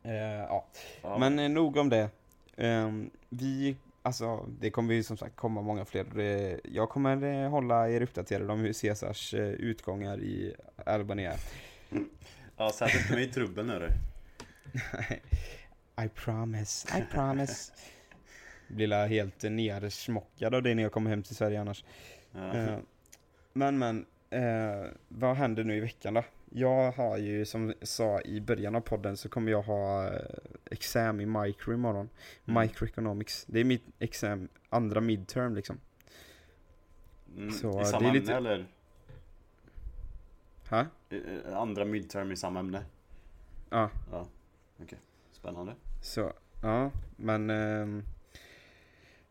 Eh, ja. Ja. Men eh, nog om det. Ehm, vi, alltså det kommer ju som sagt komma många fler. Jag kommer eh, hålla er uppdaterade om hur Caesars utgångar i Albania är. ja, sätt inte mig i trubbel nu du. I promise, I promise. Blir helt nersmockad av det när jag kommer hem till Sverige annars. Ja. Eh, men men, eh, vad händer nu i veckan då? Jag har ju som jag sa i början av podden så kommer jag ha eh, exam i micro imorgon. Mm. Microeconomics. Det är mitt exam, andra midterm liksom. Mm, så I det samma är lite- ämne eller? Ha? Andra midterm i samma ämne? Ja, Ja, okej. Spännande. så, ja, men ehm,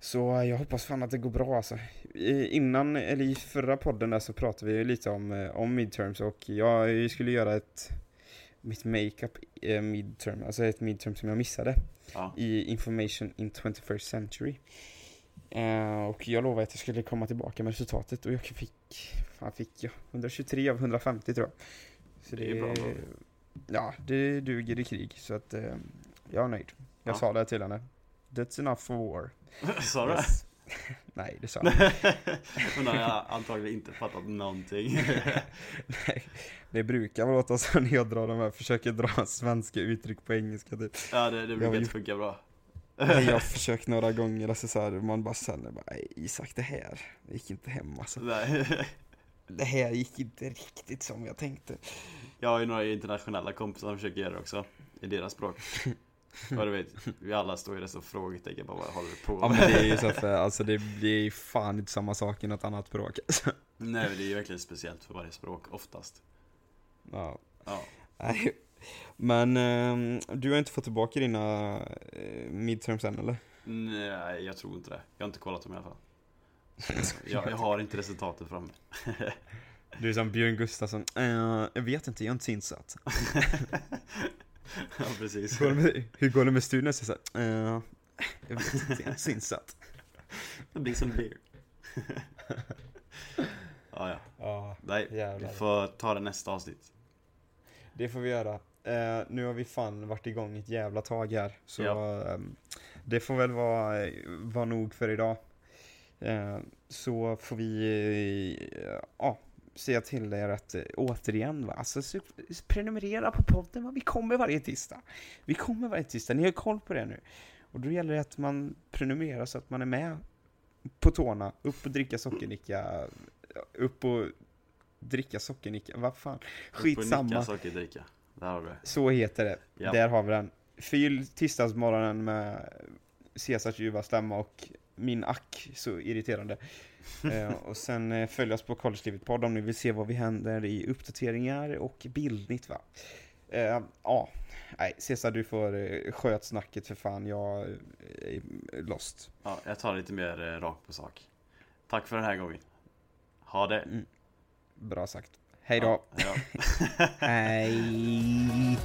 så jag hoppas fan att det går bra alltså. Innan, eller i förra podden där så pratade vi ju lite om, eh, om midterms och jag skulle göra ett mitt makeup eh, midterm, alltså ett midterm som jag missade. Ja. i Information in 21st Century. Eh, och jag lovade att jag skulle komma tillbaka med resultatet och jag fick, fan fick jag, 123 av 150 tror jag. Så Det är bra ändå. Ja, det duger i krig så att eh, jag är nöjd. Jag Ja. sa det till henne. That's enough for war. Sa du? Yes. Nej, det sa jag. Hon har antagligen inte fattat någonting. Nej, Det brukar vara låta så när jag drar de här, försöker dra svenska uttryck på engelska typ. ja, det, det brukar inte funka bra. Jag har försökt några gånger, alltså så här, man bara känner bara, Isak det här, det gick inte hem alltså. Nej. Det här gick inte riktigt som jag tänkte. Jag har ju några internationella kompisar som försöker göra det också. I deras språk. Och du vet, vi alla står ju där som frågetecken bara vad håller du på Ja med? men det är ju så för, alltså det blir ju fan inte samma sak i något annat språk. Nej men det är ju verkligen speciellt för varje språk, oftast. Ja. Ja. Nej. Men ehm, du har inte fått tillbaka dina uh, midterms än eller? Nej, jag tror inte det. Jag har inte kollat dem i alla fall. Jag, jag har inte resultatet framme. Du är som Björn Gustafsson, "Eh, jag vet inte, jag är inte så insatt. ja, precis. Hur går det med, hur går det med studierna? Så jag sa, "Eh, jag vet inte, jag är så insatt. Det blir som beer. ja, ja. Ja, Nej, Jävlar. vi får ta det nästa avsnitt. det får vi göra. Eh, nu har vi fan varit igång ett jävla tag här. Så Ja. ehm, det får väl vara, vara nog för idag. Eh, så får vi eh, ja, säga till er att eh, återigen, va? Alltså, så, prenumerera på podden. Va? Vi kommer varje tisdag. Vi kommer varje tisdag. Ni har koll på det nu. Och då gäller det att man prenumererar så att man är med på tårna. Upp och dricka sockernicka. Upp och dricka sockernicka. Vad fan. Skitsamma. Nicka sockerdricka. Där har du det. Så heter det. Ja. Där har vi den. Fyll tisdagsmorgonen med Caesars ljuva stämma och min ack så irriterande. Eh, och sen eh, följ oss på Collegelivet podd om ni vill se vad vi händer i uppdateringar och bildnytt va. Eh, ja, nej Cesar du får sköt snacket för fan, jag är lost. Ja, jag tar lite mer rakt på sak. Tack för den här gången. Ha det. Bra sagt. Hej då. Ja, hej då. Hej.